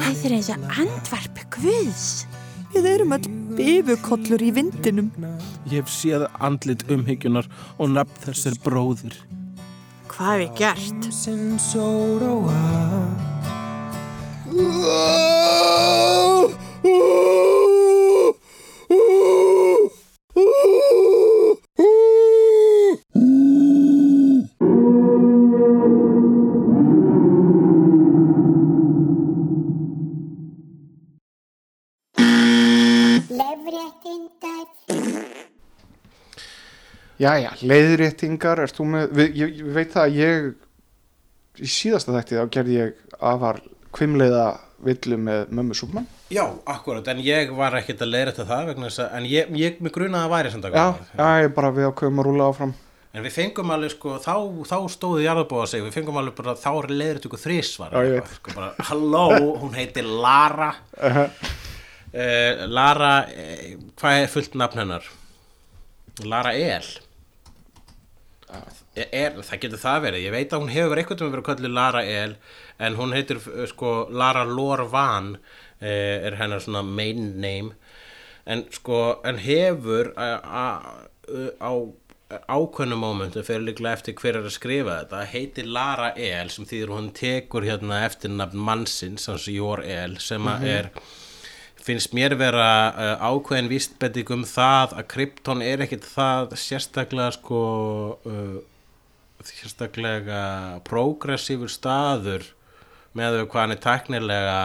Speaker 7: Þið er eins og andvarp Guðs.
Speaker 8: Við erum öll bifukollur í vindinum.
Speaker 9: Ég hef séð andlit umhyggjunar og nafn þess er bróðir.
Speaker 7: Hvað hef ég gert?
Speaker 5: Heimsins óróa
Speaker 2: Jæja, leiðréttingar, ert þú með, við, ég, ég veit það að ég, í síðasta þætti þá gerði ég afar kvimleiða villu með mömmu Súpmann.
Speaker 3: Já, akkurat, en ég var ekkert að leiða þetta það vegna þess að, en ég, ég mig grunaði að það væri samt að
Speaker 2: Já, já, ég bara við ákveðum að rúla áfram.
Speaker 3: En við fengum alveg sko, þá, þá stóðu jarðabóða sig, við fengum alveg bara, þá er leiðir ykkur þrísvar.
Speaker 2: Já, ég veit.
Speaker 3: Sko bara, halló, hún heitir Lara. uh, Lara, uh, hvað er fullt nafn hennar? Lara El. Er, það getur það verið, ég veit að hún hefur eitthvað um að vera kallið Lara El, en hún heitir uh, sko Lara Lorvan, uh, er hennar svona main name, en sko, en hefur uh, á ákveðnum mómentum fyrir líklega eftir hver er að skrifa þetta heitir Lara El sem þýður hún tekur hérna eftir nafn mannsins hans Jór El sem að er finnst mér vera uh, ákveðin vístbending um það að Krypton er ekkit það sérstaklega sko uh, sérstaklega progressífur staður með þau hvað hann er tæknilega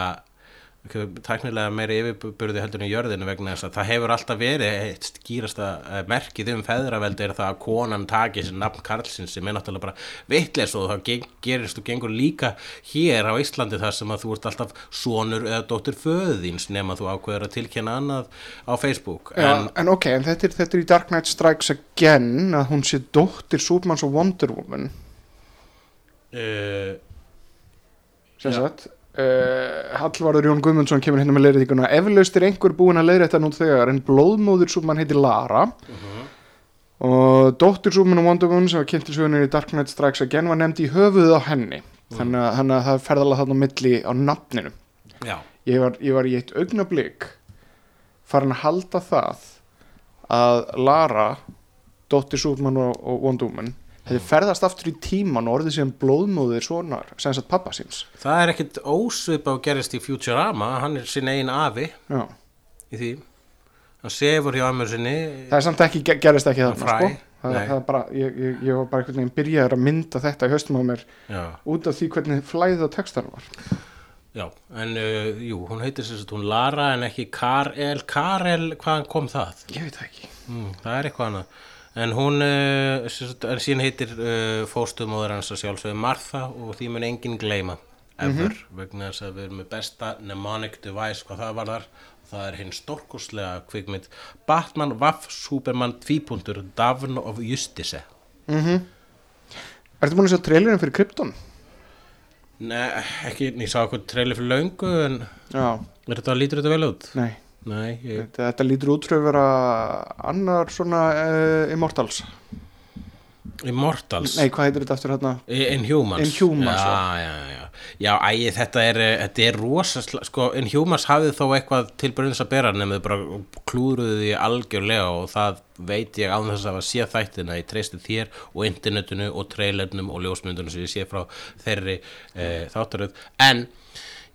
Speaker 3: tæknilega meiri yfirburði heldur en jörðinu vegna þess að það hefur alltaf verið eitt skýrasta eh, merkið um feðraveldi er það að konan taki sér nafn Karlsins sem er náttúrulega bara vitleis og það gerist og gengur líka hér á Íslandi þar sem að þú ert alltaf sonur eða dóttir föðins nema þú ákveður að tilkynna annað á Facebook
Speaker 2: Já,
Speaker 3: en,
Speaker 2: en ok, en þetta er, þetta er í Dark Knight Strikes Again að hún sé dóttir Súpmanns og Wonder Woman,
Speaker 3: uh,
Speaker 2: sem sagt. Uh, Hallvarður Jón Guðmundsson kemur hérna með leiðréttinguna. Eflaust er einhver búin að leiðrétta nú þegar en blóðmóður Súpmann heitir Lara. Og dóttir Súpmann og Wonder Woman sem var kynnt til sögunir í Dark Knight Strikes Again var nefnd í höfuðið á henni. Þannig, að, þannig að það ferðala þarna milli á nafninu. Ég var, ég var í eitt augnablík farin að halda það að Lara dóttir Súpmann og, og Wonder Woman hefði ferðast aftur í tíman og orðið sem blóðmóðir svonar sem sagt pappa síns.
Speaker 3: Það er ekkit ósvipa og gerist í Futurama hann er sinn eigin afi.
Speaker 2: Já.
Speaker 3: í því. Hann sefur hjá ömmu sinni.
Speaker 2: Það er samt ekki, ge- gerist ekki
Speaker 3: Fræ,
Speaker 2: sko. það, það er bara, ég, ég, ég var bara einhvern veginn byrjaður að mynda þetta í höstum á mér
Speaker 3: já.
Speaker 2: út af því hvernig flæðið á textan var.
Speaker 3: Já, en uh, jú, hún heitir sem sagt hún Lara en ekki Karel, Karel, hvaðan kom það?
Speaker 2: ég veit það ekki.
Speaker 3: Mm, það er eitthvað annað. En hún, uh, en síðan heitir uh, fóstumóður hans að sjálfsögðu Martha og því mun enginn gleyma, ever, vegna þess að við erum með besta mnemonic device hvað það var þar. Það er hinn stórkostlega kvikmynd Batman, Waff, Superman, tvípuntur, Davn of Justice.
Speaker 2: Ertu búin að sjá trailerinn fyrir Krypton?
Speaker 3: Nei, ekki, ég sá eitthvað trailer fyrir löngu en
Speaker 2: Já,
Speaker 3: er þetta, lítur þetta vel út?
Speaker 2: nei
Speaker 3: Nei, ég,
Speaker 2: Þetta, þetta lítur út fyrir að vera annar svona uh, Immortals.
Speaker 3: Immortals.
Speaker 2: Nei, hvað heitir þetta eftir hérna?
Speaker 3: Inhumans.
Speaker 2: Inhumans,
Speaker 3: já, já, já, já, æ, þetta er eh, er rosaslega, sko Inhumans hafið þó eitthvað til brunns að bera nefnir bara klúruðu því algjörlega og það veit ég án þess að sé þættina. Ég treysti þér og internetinu og trailernum og ljósmyndunum sem ég sé frá þeirri e, þáttaröð. En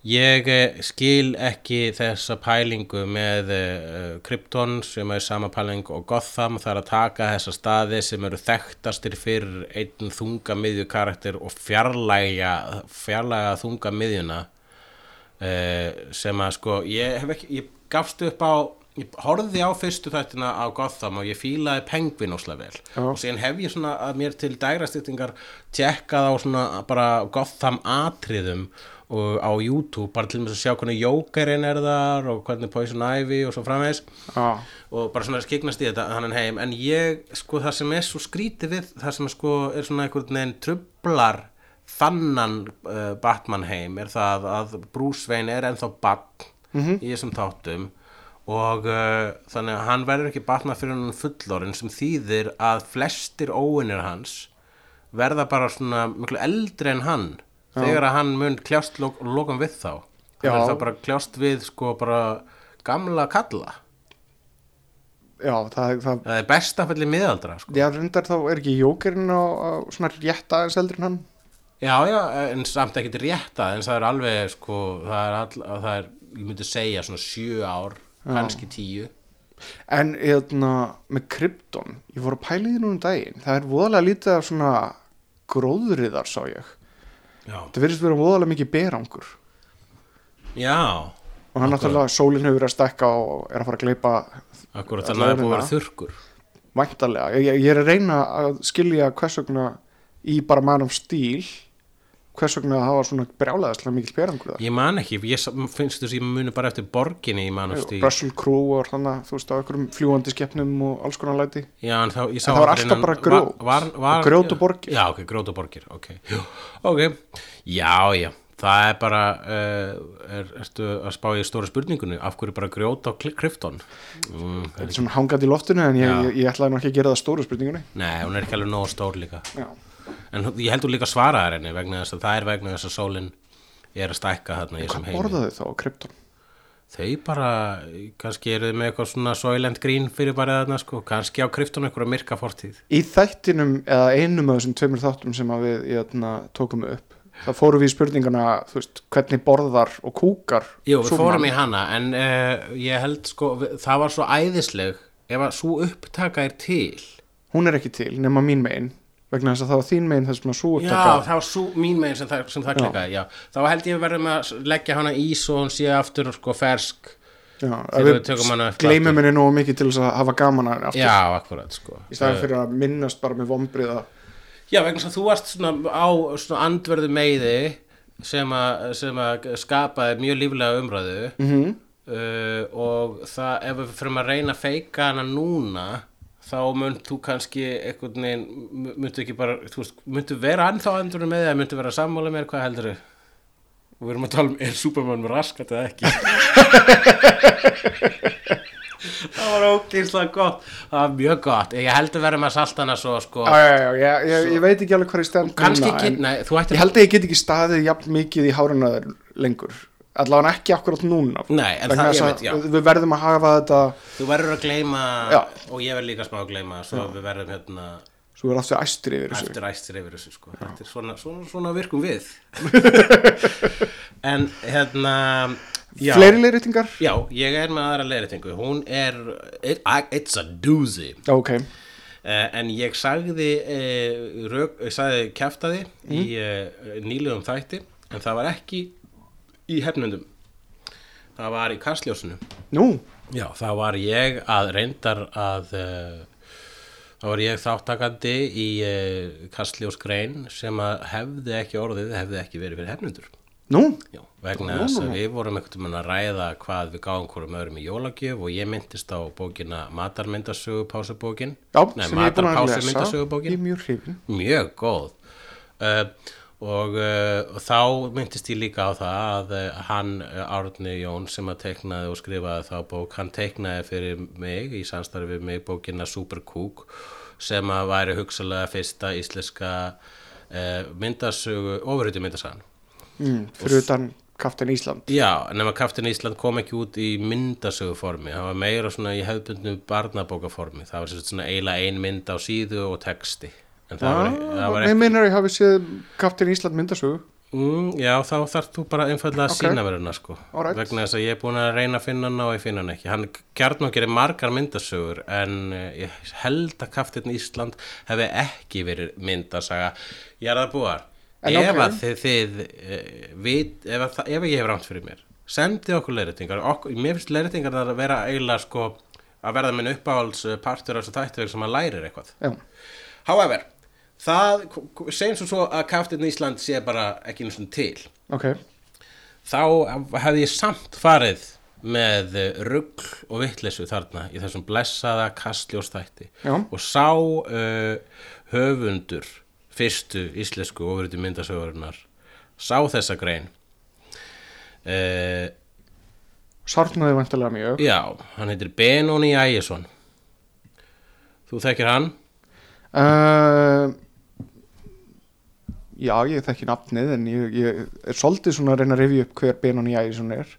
Speaker 3: Ég eh, skil ekki þessa pælingu með uh, Krypton sem er sama pæling og Gotham það er að taka þessa staði sem eru þekktastir fyrir einn þunga miðju karakter og fjarlæga, fjarlæga þunga miðjuna uh, sem að sko ég ekki, ég gafst upp á ég horfði á fyrstu þættina á Gotham og ég fílaði Penguin óslega vel
Speaker 2: Já.
Speaker 3: og síðan hef ég svona að mér til dægrastýttingar tjekkað á svona bara Gotham atriðum og á YouTube bara til með að sjá hvernig Jokerinn er þar og hvernig Poison Ivy og svo framvegis.
Speaker 2: Já,
Speaker 3: og bara svona skiknast í þetta hann heim. En ég, sko það sem er svo skrítið við það sem sko er svona einhvern veginn trublar þannan uh, Batman heim er það að Bruce Wayne er ennþá Batman í þessum þáttum. Og uh, þannig að hann verður ekki Batman fyrir hann fullorinn sem þýðir að flestir óinir hans verða bara svona miklu eldri en hann þegar að hann mun kljást lok lokum við þá hann
Speaker 2: Já.
Speaker 3: er það bara kljást við sko bara gamla kalla
Speaker 2: já, það, það
Speaker 3: Það er besta fellið miðaldra sko.
Speaker 2: Já, reyndar þá er ekki jókerinn á, á svona rétt aðeins eldri en hann
Speaker 3: Já, já, en samt ekkert rétta en það er alveg sko það er, all, það er ég myndi segja svona sjö ár kannski tíu
Speaker 2: En hérna, með Krypton, ég voru að pæla því núna um daginn, það er voðalega lítið af svona gróðriðar, sá ég.
Speaker 3: Já,
Speaker 2: Það virðist vera voðalega mikið berangur.
Speaker 3: já.
Speaker 2: Og hann náttúrulega, sólinn hefur verið að stekka og er að fara að gleypa
Speaker 3: akkurat að það er búið að vera þurrkur.
Speaker 2: Væntalega. Ég, ég er að reyna að skilja hvers vegna í bara Man of Steel, hvers vegna það var svona brjálæðislega mikil berangur þar.
Speaker 3: Ég man ekki, ég finnst þess að ég muni bara eftir borginni í Man of Steel
Speaker 2: Russell Crowe og þannig, þú veist, á einhverjum fljúandi skeppnum og alls konar læti.
Speaker 3: Já, en þá, ég sá
Speaker 2: En það var alltaf
Speaker 3: innan-
Speaker 2: bara grjót.
Speaker 3: var, var,
Speaker 2: Og grjót og borgir.
Speaker 3: Já, ok, grjót og borgir, ok Jú, Ok, já, já Það er bara, uh, er, ertu að spá í stóra spurningunni af hverju bara grjót á Krypton mm,
Speaker 2: er svona hangað í loftinu en ég, ég, ég ætlaði nú ekki að gera það stóru spurningunni.
Speaker 3: Nei, hún er ekki alveg nógu stór líka
Speaker 2: Já.
Speaker 3: En ég heldur líka svaraðar henni vegna þess að það er vegna þess að sólin er að stækka þarna í þessum
Speaker 2: Hvað
Speaker 3: heimi
Speaker 2: borðaðu þá á Krypton?
Speaker 3: Þau bara, kannski eru þau með eitthvað svona Soylent Green fyrir bara þarna sko. Kannski á Krypton einhverja myrka fortíð.
Speaker 2: Í þættinum eða einum af þessum tveimur þáttum sem við jötna, tókum upp það fórum við í spurningana veist, hvernig borðar og kúkar
Speaker 3: Jú, við fórum í hana en uh, ég held sko, það var svo æðisleg ef að svo upptaka er til.
Speaker 2: Hún er ekki til nema mín megin vegna þess að það var þín megin þess að svo
Speaker 3: Já,
Speaker 2: upptaka
Speaker 3: það var svo mín megin sem sem það klikkaði. Þá held ég að verðum að leggja hana í svo hún sé aftur sko fersk
Speaker 2: Já,
Speaker 3: Þegar við tökum hana
Speaker 2: gleymum henni nógu mikið til þess að hafa gaman að aftur
Speaker 3: Já, akkurat sko
Speaker 2: í staðan fyrir að minnast bara með vombriða
Speaker 3: Já, vegna þess að þú varst svona á svona andverðu meiði sem að, sem að skapaði mjög líflega umræðu
Speaker 2: Mhm.
Speaker 3: -hmm. uh, og það, ef við fyrir að reyna að feika hana núna þá mynd þú kannski einhvern veginn, myndu ekki bara þú veist, myndu vera ennþá andverðu með eða myndu vera sammála mér, hvað heldur þau? Við erum að tala um, er Superman með raskat eða ekki? það var ógeðslega gott það var mjög gott, ég held að vera með saltana svo sko
Speaker 2: Já, já, já, ég, ég, ég veit ekki alveg hvað ég stend núna, en
Speaker 3: nei, þú ættir
Speaker 2: ég held að ég get ekki staðið jafn mikið í hárunnaður lengur allavega ekki akkurat núna.
Speaker 3: Nei, en það- ég veit, já.
Speaker 2: við verðum að hafa þetta
Speaker 3: Þú verður að gleyma
Speaker 2: Já.
Speaker 3: og ég verð líka smá að gleyma svo við verðum hérna
Speaker 2: svo er aftur æstir yfir þessu.
Speaker 3: Eftir æstir yfir þessu sko. Þetta er svona, svona, svona virkum við. En hérna já,
Speaker 2: fleiri leiritingar
Speaker 3: Já, ég er með aðra leiritingu Hún er, it, it's a doozy.
Speaker 2: Ok,
Speaker 3: uh, En ég sagði uh, sagði kjaftaði í uh, nýlegum þætti En það var ekki í hefnundum Það var í kastljósinu.
Speaker 2: Nú?
Speaker 3: Já, þá var ég að reyndar að uh, þá var ég þáttakandi í uh, kastljósgrein sem að hefði ekki orðið, hefði ekki verið fyrir hefnundur.
Speaker 2: nú,
Speaker 3: Já, vegna þess að við vorum einhvern veginn að ræða hvað við gáum hverjum öðrum í jólagjöf og ég myndist á bókina Matarmyndasögu pásubókin.
Speaker 2: já,
Speaker 3: Nei,
Speaker 2: sem ég er búin að lesa. Er mjög hrifin
Speaker 3: mjög góð. Uh, og, uh, og þá myndist ég líka á það að uh, hann uh, Árni Jón sem að teiknaði og skrifaði þá bók hann teiknaði fyrir mig í samstarfi við mig bókina Supercook sem að væri hugsalega fyrsta íslenska uh, myndasögu ofurhutu myndasagan.
Speaker 2: Mm, fyrir utan Kaftin Ísland.
Speaker 3: Já, nema Kaftin Ísland kom ekki út í myndasögu formi, það var meira svona í hefðbundnu barnabókaformi, það var svona eiginlega ein mynd á síðu og texti en það var, það var
Speaker 2: Nei, meinar ég hafi séð Kaftin Ísland myndasögu.
Speaker 3: Mm, já, þá þarf þú bara einfallega að
Speaker 2: Ok.
Speaker 3: sína hana sko.
Speaker 2: Alright.
Speaker 3: vegna þess að ég er búin að reyna að finna hana og ég finna hana ekki. Hann gjarn og gerir margar myndasögur en uh, ég held að Kaftin Ísland hefði ekki verið myndasaga. Ég er það búar
Speaker 2: En
Speaker 3: ef
Speaker 2: ok.
Speaker 3: að þið, þið uh, vit, ef, að, ef ég hef rámt fyrir mér sendið okkur leiðréttingar. Okkur, mér finnst leiðréttingar að vera eiginlega sko að verða minn uppáhalds eh, af þessu þættu sem að lærir eitthvað.
Speaker 2: Já,
Speaker 3: however, það segjum svo svo að Kaftin Ísland sé bara ekki einu svona til.
Speaker 2: Ok.
Speaker 3: Þá hefði ég samt farið með rugg og vitleysu þarna í þessum blessaða kastljóstætti og sá uh, höfundur fyrstu íslensku ofuriti myndasögurinnar sá þessa grein. Uh,
Speaker 2: Sarnaði vantilega mjög.
Speaker 3: Já, hann heitir Benóni Ægisson. Þú þekkir hann?
Speaker 2: Uh, Já, ég þekki nafnið en ég, ég er svolítið svona að reyna að rifja upp hver Benoni Ægisson er.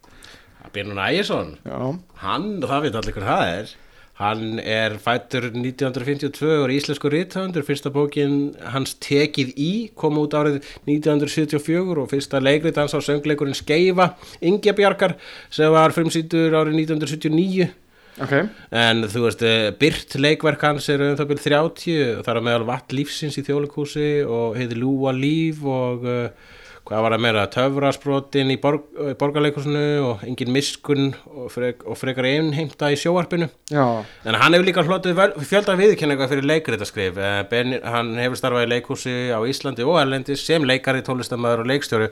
Speaker 3: Benóni Ægisson?
Speaker 2: Já,
Speaker 3: hann, það veit allir hver það er. Hann er fættur 1952 og er íslensku rithöfundur. Fyrsta bókin hans tekið í kom út árið 1974 og fyrsta leikrit hans á söngleikurinn Skeifa Ingebjarkar sem var frumsýtur árið 1979
Speaker 2: ok.
Speaker 3: En þú veist, eh, byrt leikverk hans er um það byrð 30 og það er á meðal vatn lífsins í þjólikúsi og heiði Lúa líf og uh, hvað var það meira, töfrasbrotin í, borg, í borgarleikusinu og engin miskun og, frek, og frekar einheimta í sjóarpinu
Speaker 2: Já,
Speaker 3: en hann hefur líka hlotið fjölda viðurkenninga fyrir leikritarskrif Eh, ben, hann hefur starfað í leikhúsi á Íslandi og Erlendis sem leikari, tónlistamæður og leikstjóri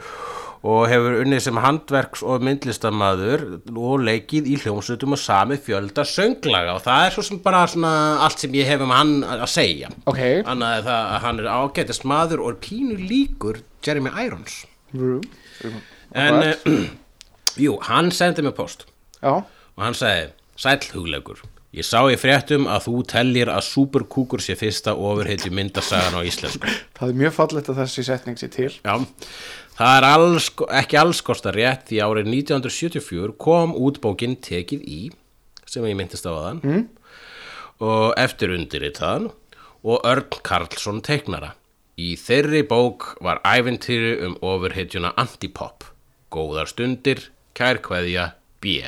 Speaker 3: og hefur unnið sem handverks og myndlistamæður og leikið í hljómsutum og sami fjölda sönglaga. Og það er svo sem bara svona allt sem ég hef um hann að segja.
Speaker 2: Ok.
Speaker 3: Annað er það að hann er ágætist maður og er pínu líkur Jeremy Irons.
Speaker 2: Rú.
Speaker 3: en uh, jú, hann sendi mig post
Speaker 2: Já,
Speaker 3: og hann sagði, sæll hugleikur. Ég sá í fréttum að þú tellir að Superkúkur sé fyrsta ofurheitju myndasagan á íslensku.
Speaker 2: Það er mjög fallegt að þessi setning sé til.
Speaker 3: Já, það er alls, ekki alls kostar rétt því árið 1974 kom út bókin Tekið í sem ég myndist á aðan mm. og eftir undirritaðan og Örn Karlsson teiknara. Í þeirri bók var æventýri um ofurheitjuna Antipop. Góðar stundir, kærkveðja B.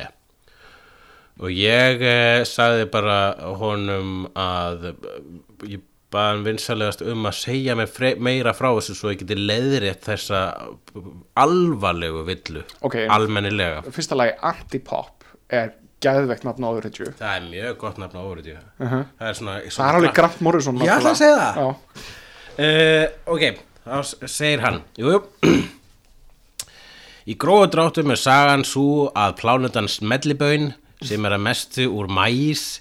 Speaker 3: Og ég eh, sagði bara honum að eh, ég hann vinsalegast um að segja fre- meira frá þessu svo ég geti leiðrétt þessa alvarlegu villu
Speaker 2: Ok.
Speaker 3: almennilega.
Speaker 2: Fyrsta lagi Antipop er gæðvegt nafn á öðru
Speaker 3: það er mjög gott nafn á orðið uh
Speaker 2: -huh.
Speaker 3: það er svona,
Speaker 2: Það er alveg Grant Morrison
Speaker 3: Ég ætla að segja það.
Speaker 2: Já,
Speaker 3: Uh, ok, þá segir hann Jú, jú. Í gróðu dráttum er sagan svo að plánutan smelliböin sem er að mestu úr mæs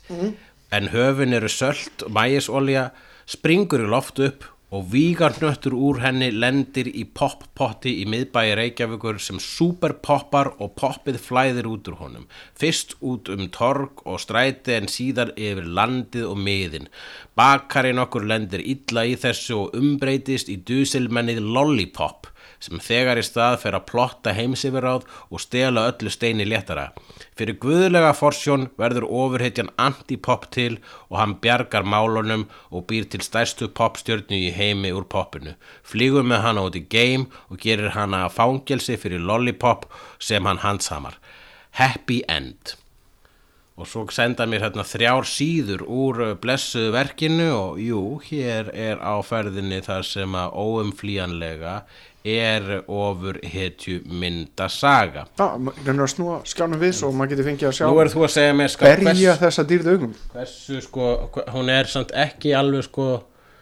Speaker 3: en höfin eru sölt og mæisolja springur í loft upp og vígarnöttur úr henni lendir í poppotti í miðbæi Reykjavíkur sem superpoppar og poppið flæðir út úr honum. Fyrst út um torg og stræti en síðar yfir landið og miðin. Bakarinn okkur lendir illa í þessu og umbreytist í dusilmennið Lollipop sem þegar í stað fer að plotta heimsifirráð og stela öllu steini léttara. Fyrir guðlega forsjón verður ofurhetjan antipop til og hann bjargar málunum og býr til stærstu popstjörnu í heimi úr poppinu. Flýgur með hana út í game og gerir hana að fangelsi fyrir lollipop sem hann handsamar. Happy End. Og svo senda mér hérna þrjár síður úr uh, blessuðu verkinu og jú, hér er á ferðinni þar sem að óumflýjanlega er ofur hetju myndasaga.
Speaker 2: Já, reynir að snúa skjánum við svo maður getur fengið að sjá
Speaker 3: Nú er þú að segja mér sko
Speaker 2: berja
Speaker 3: hvers,
Speaker 2: þessa dýrð augum.
Speaker 3: hversu sko, hún er samt ekki alveg sko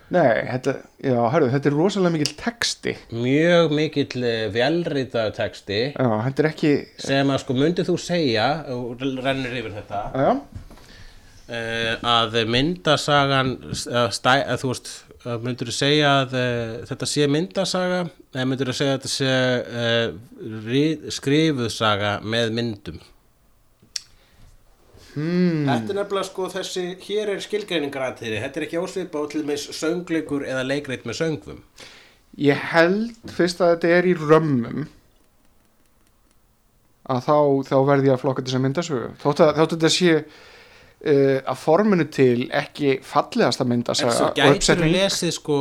Speaker 2: Nei, þetta, já, hörðu, þetta er rosalega mikil texti.
Speaker 3: mjög mikill eh, velritaður texti.
Speaker 2: Já, þetta er ekki
Speaker 3: sem að sko myndið þú segja og rennur yfir þetta
Speaker 2: Já,
Speaker 3: uh, að myndasagan uh, stæ, að þú veist myndur þú segja að uh, þetta sé myndasaga? Eða myndur þú segja að þetta sé uh, skrifuð saga með myndum? Hmm. Þetta er nefnilega sko þessi hér er skilgreiningaratriði þetta er ekki ósvipa á til með söngleikur eða leikreit með söngvum.
Speaker 2: Ég held fyrst að þetta er í römmum. Að þá, þá verði ég að flokka þess að myndasögu. Þótt að, þótt að þetta sé uh, að forminu til ekki myndasaga
Speaker 3: svo
Speaker 2: og
Speaker 3: gætur
Speaker 2: uppsetning.
Speaker 3: lesið sko,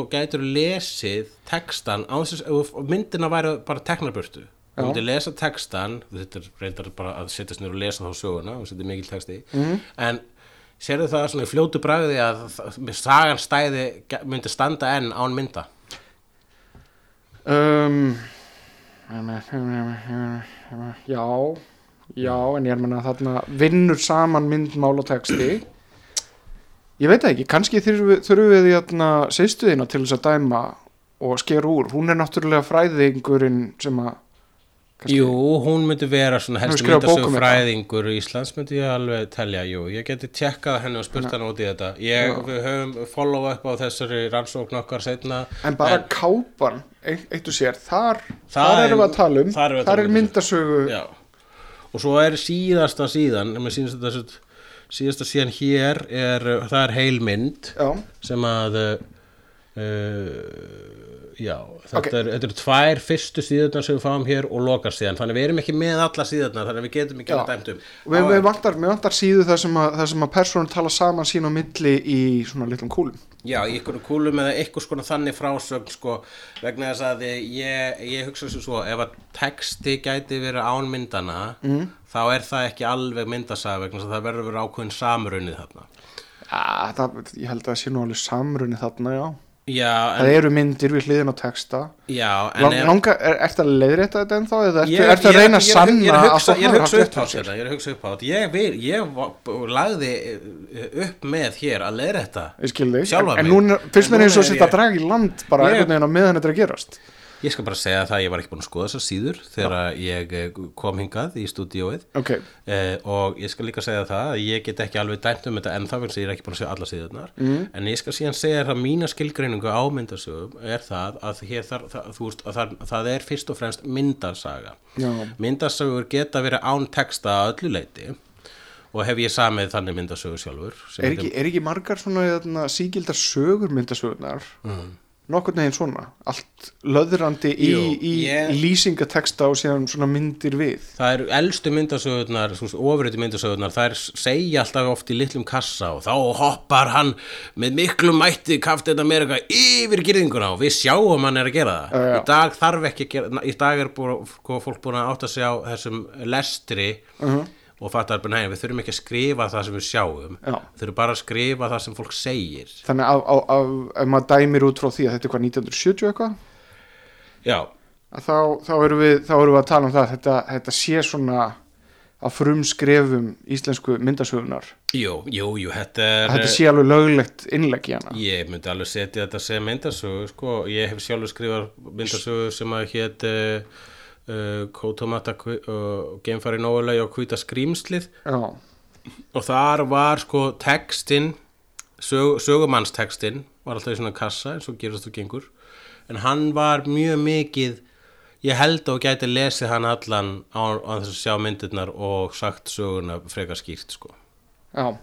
Speaker 3: lesið textan á þess að myndina væri bara teknarburtu
Speaker 2: Já.
Speaker 3: þú myndir lesa textan þetta reyndar bara að setjast niður og lesa þá söguna og setja mikil texti
Speaker 2: Mhm.
Speaker 3: en sérðu það svona í fljótu bragði að sagan stæði myndi standa enn án mynda
Speaker 2: um, já Já, en ég er menna þarna vinnur saman mynd, mál og texti. Ég veit ekki, kannski þurfum við, þarna seistuðina til þess að dæma og skera úr. Hún er náttúrulega fræðingurinn sem að kannski-
Speaker 3: Jú, hún myndi vera svona helst
Speaker 2: skrifað bók
Speaker 3: myndasögu
Speaker 2: um
Speaker 3: fræðingur í Íslands myndi ég alveg telja, jú, ég geti tjekkað henni og spurt hann út í þetta. Ég,
Speaker 2: Já.
Speaker 3: við höfum follow up á þessari rannsókn okkar setna
Speaker 2: En bara kápan, eitt, og sér, þar, þar
Speaker 3: er-
Speaker 2: erum við að tala um,
Speaker 3: þar
Speaker 2: þar er
Speaker 3: um
Speaker 2: myndasögu,
Speaker 3: Já, og svo er síðasta síðan, síðasta síðan hér er, það er heilmynd
Speaker 2: já,
Speaker 3: sem að uh, já, þetta,
Speaker 2: Ok.
Speaker 3: er, þetta eru tvær fyrstu síðurnar sem við fáum hér og lokar síðan, þannig við erum ekki með alla síðurnar, þannig við getum ekki
Speaker 2: Já.
Speaker 3: að dæmt um
Speaker 2: og við, við vantar, vantar síðu þar sem að, að persónum tala saman sín á milli í svona litlum kúlum.
Speaker 3: Já, í ykkur kúlum eða ykkur skona þannig frásögn sko, vegna þess að ég, ég hugsa sem svo, ef að texti gæti verið án myndana
Speaker 2: Mhm.
Speaker 3: þá er það ekki alveg myndasaga vegna þess að það verður vera ákveðin samrunnið þarna
Speaker 2: Já, það, ég held að það sé nú alveg samrunni þarna, já.
Speaker 3: Já,
Speaker 2: Það
Speaker 3: en,
Speaker 2: eru myndir við hliðin á texta.
Speaker 3: já,
Speaker 2: langa, er, ertu að leiðrétta þetta ennþá eða ertu,
Speaker 3: Ég-
Speaker 2: ertu að reyna að
Speaker 3: er-
Speaker 2: sanna
Speaker 3: ég er að
Speaker 2: að
Speaker 3: hugsa- er að hugsa upp á þetta, ég er að hugsa upp á þetta ég, lagði eh, upp með hér að þetta
Speaker 2: þig,
Speaker 3: Sjálfa
Speaker 2: en, en
Speaker 3: mig.
Speaker 2: núna finnst mér eins og
Speaker 3: er
Speaker 2: þetta að draga í land bara einhvern veginn á meðan þetta er að gerast.
Speaker 3: Ég skal bara segja það að ég var ekki búin að skoða þessar síður þegar ég eh, kom hingað í stúdíóið.
Speaker 2: Ok,
Speaker 3: eh, og ég skal líka segja það að ég get ekki alveg dæmt um þetta vegna þess að ég ekki búin að segja alla síðurnar. Mm. en ég skal síðan segja þér að mína skilgreiningu á myndasögum er það að, þar, það, veist, að það, það er fyrst og fremst myndasaga
Speaker 2: já,
Speaker 3: myndasögur geta verið án texta að öllu leiti og hef ég samið þannig myndasögur sjálfur
Speaker 2: er ekki, er ekki margar svona þarna, sígildar sögur myndasögurnar?
Speaker 3: Mm.
Speaker 2: Nokkurn veginn svona allt löðrandi í,
Speaker 3: Jú,
Speaker 2: í
Speaker 3: ég-
Speaker 2: lýsingateksta og síðan svona myndir við
Speaker 3: Það eru elstu myndasögurnar, ofriði myndasögurnar, þær segja alltaf oft í litlum kassa og þá hoppar hann með miklu mætti Captain America yfir gyrðinguna og við sjáum hann er að gera það.
Speaker 2: Já.
Speaker 3: Í dag þarf ekki að gera, í dag er búið, sko, fólk búin að átta sig á þessum lestri
Speaker 2: Uh-huh.
Speaker 3: Og fattar nei, við þurfum ekki að skrifa það sem við sjáum,
Speaker 2: Já.
Speaker 3: þurfum bara að skrifa það sem fólk segir.
Speaker 2: þannig að, að, að ef maður dæmir út frá því að þetta er hvað 1970 eitthvað
Speaker 3: Já,
Speaker 2: að þá, þá, erum við, þá erum við að tala um það að þetta, þetta sé svona að frumskrefum íslensku myndasögunar
Speaker 3: jú, jú, jú, þetta er...
Speaker 2: að þetta sé alveg löglegt innlegg í hana
Speaker 3: Ég myndi alveg setja þetta sem myndasögu sko. ég hef sjálfur skrifað myndasögu sem að hétt uh, uh, Kótomata og Genfari Nóulegi og Hvita skrýmslið
Speaker 2: já,
Speaker 3: og þar var sko textin sög, sögumannstextin var alltaf í svona kassa eins og gerast þú gengur. En hann var mjög mikið ég held að þú gæti lesið hann allan á, á þess að sjá myndirnar og sagt söguna frekar skýrt sko.
Speaker 2: Já,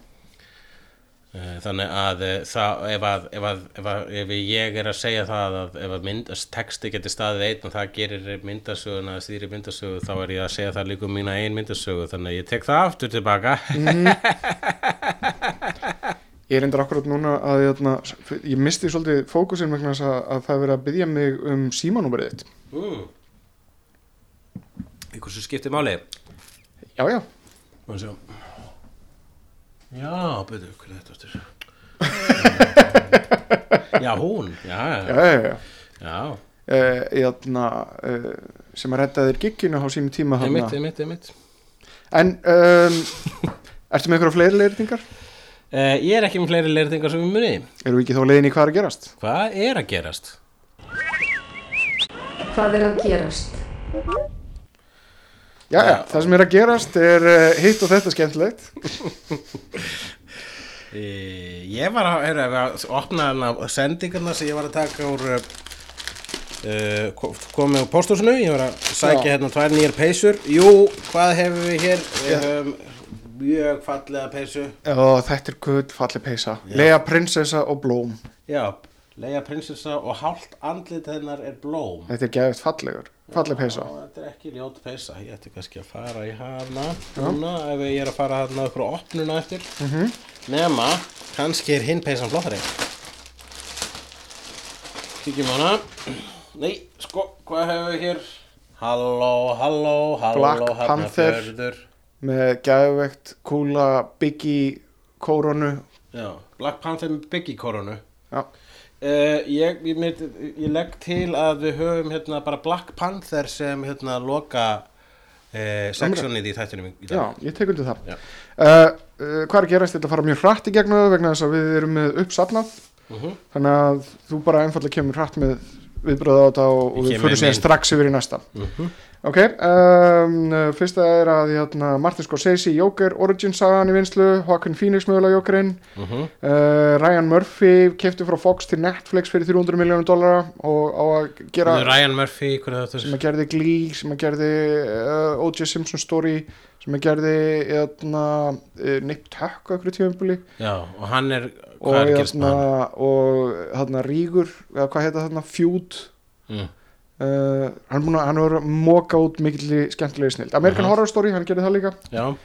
Speaker 3: Þannig að eh, það, ef, að, ef, að, ef, að, ef ég er að segja það að ef að mynd, texti geti staðið einn og það gerir myndasöguna að stýri myndasögu þá er ég að segja það líka um mína ein myndasögu þannig að ég tek það aftur tilbaka.
Speaker 2: Ég er endur akkurat núna að ég, ég misti svolítið fókusin vegna að, að það er verið að byggja mig um símanúmerið þitt.
Speaker 3: Mm. Í hversu skiptir máli?
Speaker 2: já, já,
Speaker 3: Já, hvað er þetta aftur? Já, hún, já,
Speaker 2: já,
Speaker 3: já,
Speaker 2: já, já.
Speaker 3: já.
Speaker 2: Uh, jæna, uh, sem að redda þér gigginu á sínum tíma
Speaker 3: Einmitt,
Speaker 2: þarna.
Speaker 3: einmitt, einmitt
Speaker 2: en um, ertu með einhverja fleiri leiritingar?
Speaker 3: uh, Ég er ekki með fleiri leirtingar sem við muni
Speaker 2: erum við ekki þá leiðin í hvað er að gerast?
Speaker 3: Hvað er að gerast?
Speaker 10: Hvað er að gerast?
Speaker 2: Já, já, það sem er að gerast er uh, hitt og þetta skemmtilegt.
Speaker 3: Uh, ég var að, er, að opna hana sendingarna sem ég var að taka úr uh, komið á pósthúsinu, ég var að sækja hérna tvær nýjar peysur. Jú, hvað hefur við hér? Við höfum mjög fallega peysu.
Speaker 2: Og þetta er gutt falli peysa. Lea prinsessa og blóm.
Speaker 3: Já, Leia prinsessa og hálft andlit hennar er blóm.
Speaker 2: Þetta er geðvitt fallegur, falleg peysa.
Speaker 3: Þetta er ekki ljót peysa, ég ætti kannski að fara í hana núna ef ég er að fara hana okkur á opnuna eftir.
Speaker 2: Mhm.
Speaker 3: nema, kannski er hinn peysan flottari. Kíkjum hana. Nei, sko, hvað hefur við hér? Halló, halló, halló
Speaker 2: Black Panther.
Speaker 3: Hafnarfjörður.
Speaker 2: með geðveikt kúla biggie kóronu
Speaker 3: já, Black Panther með Biggie koronu
Speaker 2: já,
Speaker 3: Uh, ég, ég, mynd, ég legg til að við höfum hérna bara Black Panther sem hérna loka uh, sexunnið í þættinum í dag.
Speaker 2: Já, ég tek undir það. Uh, Hvað er að gerast? Þetta fara mjög hratt í gegnum það vegna þess að við erum með uppsafnað.
Speaker 3: Mhm.
Speaker 2: þannig að þú bara einfallega kemur hratt með viðbröða á þetta og, og við fyrir síðan strax yfir í næsta
Speaker 3: Mhm.
Speaker 2: Ok, um, uh, fyrsta er að hérna, Martin Scorsese, Joker, Origin sagan í vinslu, Joaquin Phoenix mögulega Jokerinn
Speaker 3: Mhm.
Speaker 2: uh, Ryan Murphy kefti frá Fox til Netflix fyrir 300 miljónum dollara og á að gera
Speaker 3: Ryan Murphy, er þetta?
Speaker 2: sem að gerði Glee, sem að gerði uh, O.J. Simpson story sem að gerði hérna, uh, Nip Tuck tíðumbuli
Speaker 3: Já, og hann er,
Speaker 2: og, hérna, og hérna Rígur eða hvað heita þarna, Feud
Speaker 3: Mm.
Speaker 2: uh, hann, að- hann er að móka út mikill skemmtilegi snild American
Speaker 3: Mhm.
Speaker 2: Horror Story, hann gerði það líka.
Speaker 3: Já,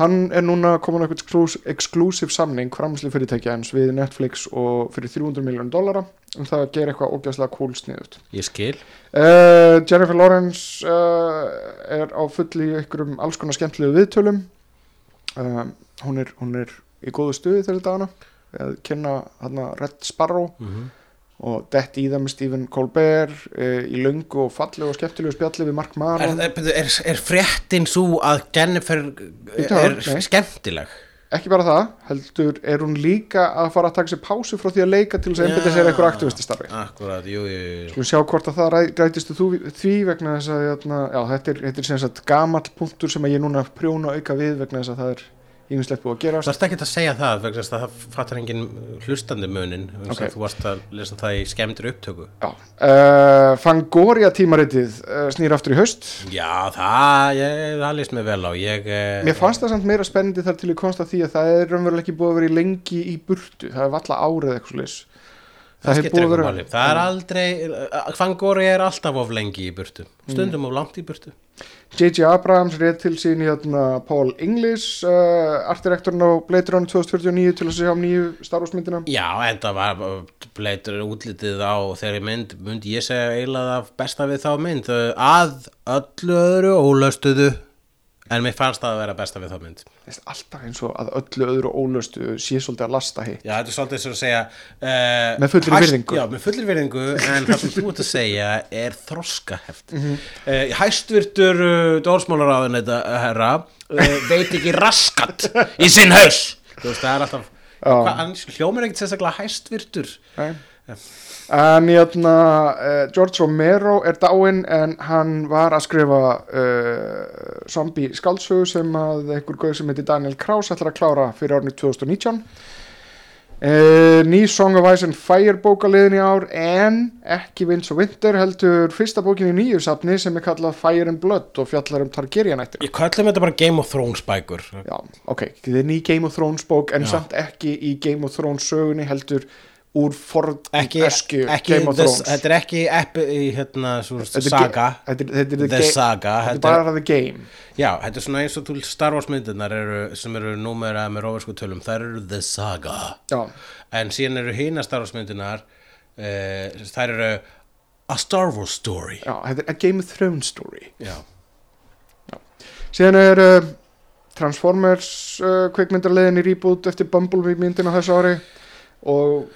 Speaker 2: hann er núna komin á eitthvað exclusive samning framsli fyrirtækja hans við Netflix og fyrir 300 miljónum dollara um það að gera eitthvað ógæslega cool sniðut
Speaker 3: ég skil.
Speaker 2: Uh, Jennifer Lawrence uh, er á fulli í einhverjum alls konar skemmtilegu viðtölum. Uh, hún, er, hún er í góðu stuði þegar dagana að kynna hana Red Sparrow
Speaker 3: Mhm.
Speaker 2: og dett í það með Stephen Colbert uh, í löngu og fallegu og skemmtilegu spjalli við Mark Maron
Speaker 3: er, er, er fréttin svo að Jennifer er
Speaker 2: nei.
Speaker 3: skemmtileg?
Speaker 2: ekki bara það, heldur er hún líka að fara að taka sér pásu frá því að leika til þess að einbytta sér eitthvað aktivistastarfi
Speaker 3: Akkurat, jú, jú, jú
Speaker 2: Skulum sjá hvort að það ræ, rætistu þú því vegna þess að játna, já, þetta er, þetta er sem sagt gamall punktur sem að ég núna prjóna auka við vegna þess að það er ímislegt búið að gera.
Speaker 3: Það er ekki að segja það að það fattar engin hlustandi munin
Speaker 2: Ok.
Speaker 3: okay. þú varst að lesa það í skemmtir upptöku.
Speaker 2: Já, uh, Fangoria tímaritið uh, snýr aftur í haust.
Speaker 3: Já, það, ég, það líst mér vel á. Ég, eh,
Speaker 2: Mér fannst það samt meira spennandi þar til ég komst að því að það er raunverulega ekki búið að vera í lengi í burtu. Það er valla árið eitthvað slis
Speaker 3: það skiptir eitthvað máli. Það er aldrei, Fangori er alltaf of lengi í burtu. Stundum of langt í burtu.
Speaker 2: J.J. Abrams rétt til sín hérna Paul Inglis uh, artdirektorinn á Blade Runner 2049 til að sjá um nýju Star Wars myndina.
Speaker 3: Já, en það var bleitur útlitið á þeirri mynd, myndi ég segja eiginlega besta við þá mynd? Eh, að öllu öðru ólöstuðu en mér fannst það að vera besta við þá mynd
Speaker 2: alltaf eins og að öllu öðru ólöstu sé svolítið að lasta hitt
Speaker 3: Já, þetta er svolítið sem að segja uh,
Speaker 2: Með fullri virðingu.
Speaker 3: Já, með fullri virðingu en það sem þú ert að segja er þroskaheft mm. -hmm. Hæstvirtur uh, dórsmálaráðin þetta herra uh, veit ekki raskat í sinn haus Þú veist, það er alltaf hljómar ekkert sérstaklega hæstvirtur
Speaker 2: Nei. En hérna, uh, George Romero er dáinn en hann var að skrifa uh, zombie skáldsögu sem að einhver gauð sem heitir Daniel Kraus ætlar að klára fyrir árni 2019 uh, Ný Song of Ice and Fire bókaliðin í ár en ekki Vince og Winter heldur fyrsta bókin í nýju safni sem er kallað Fire and Blood og fjallar um Targaryen ættir
Speaker 3: Ég kallum þetta bara Game of Thrones bækur.
Speaker 2: Já, ok, þetta er ný Game of Thrones bók en
Speaker 3: Já.
Speaker 2: samt ekki í Game of Thrones sögunni heldur úr forn
Speaker 3: ekki,
Speaker 2: esku
Speaker 3: ekki
Speaker 2: Game of
Speaker 3: this,
Speaker 2: Thrones.
Speaker 3: Þetta er ekki epi, í hérna svo,
Speaker 2: Þetta
Speaker 3: saga.
Speaker 2: þetta er- þetta er the
Speaker 3: the
Speaker 2: ga-
Speaker 3: saga
Speaker 2: Þetta er bara the game.
Speaker 3: Já, þetta er svona eins og Star Wars myndirnar eru, sem eru númera með róversku tölum, þær eru the saga.
Speaker 2: Já,
Speaker 3: en síðan eru hina Star Wars myndirnar uh, þær eru a Star Wars story.
Speaker 2: Já, þetta er a Game of Thrones story.
Speaker 3: Já,
Speaker 2: Síðan er uh, Transformers uh, kvikmyndarleðin í reboot eftir Bumblebee myndina þessu ári og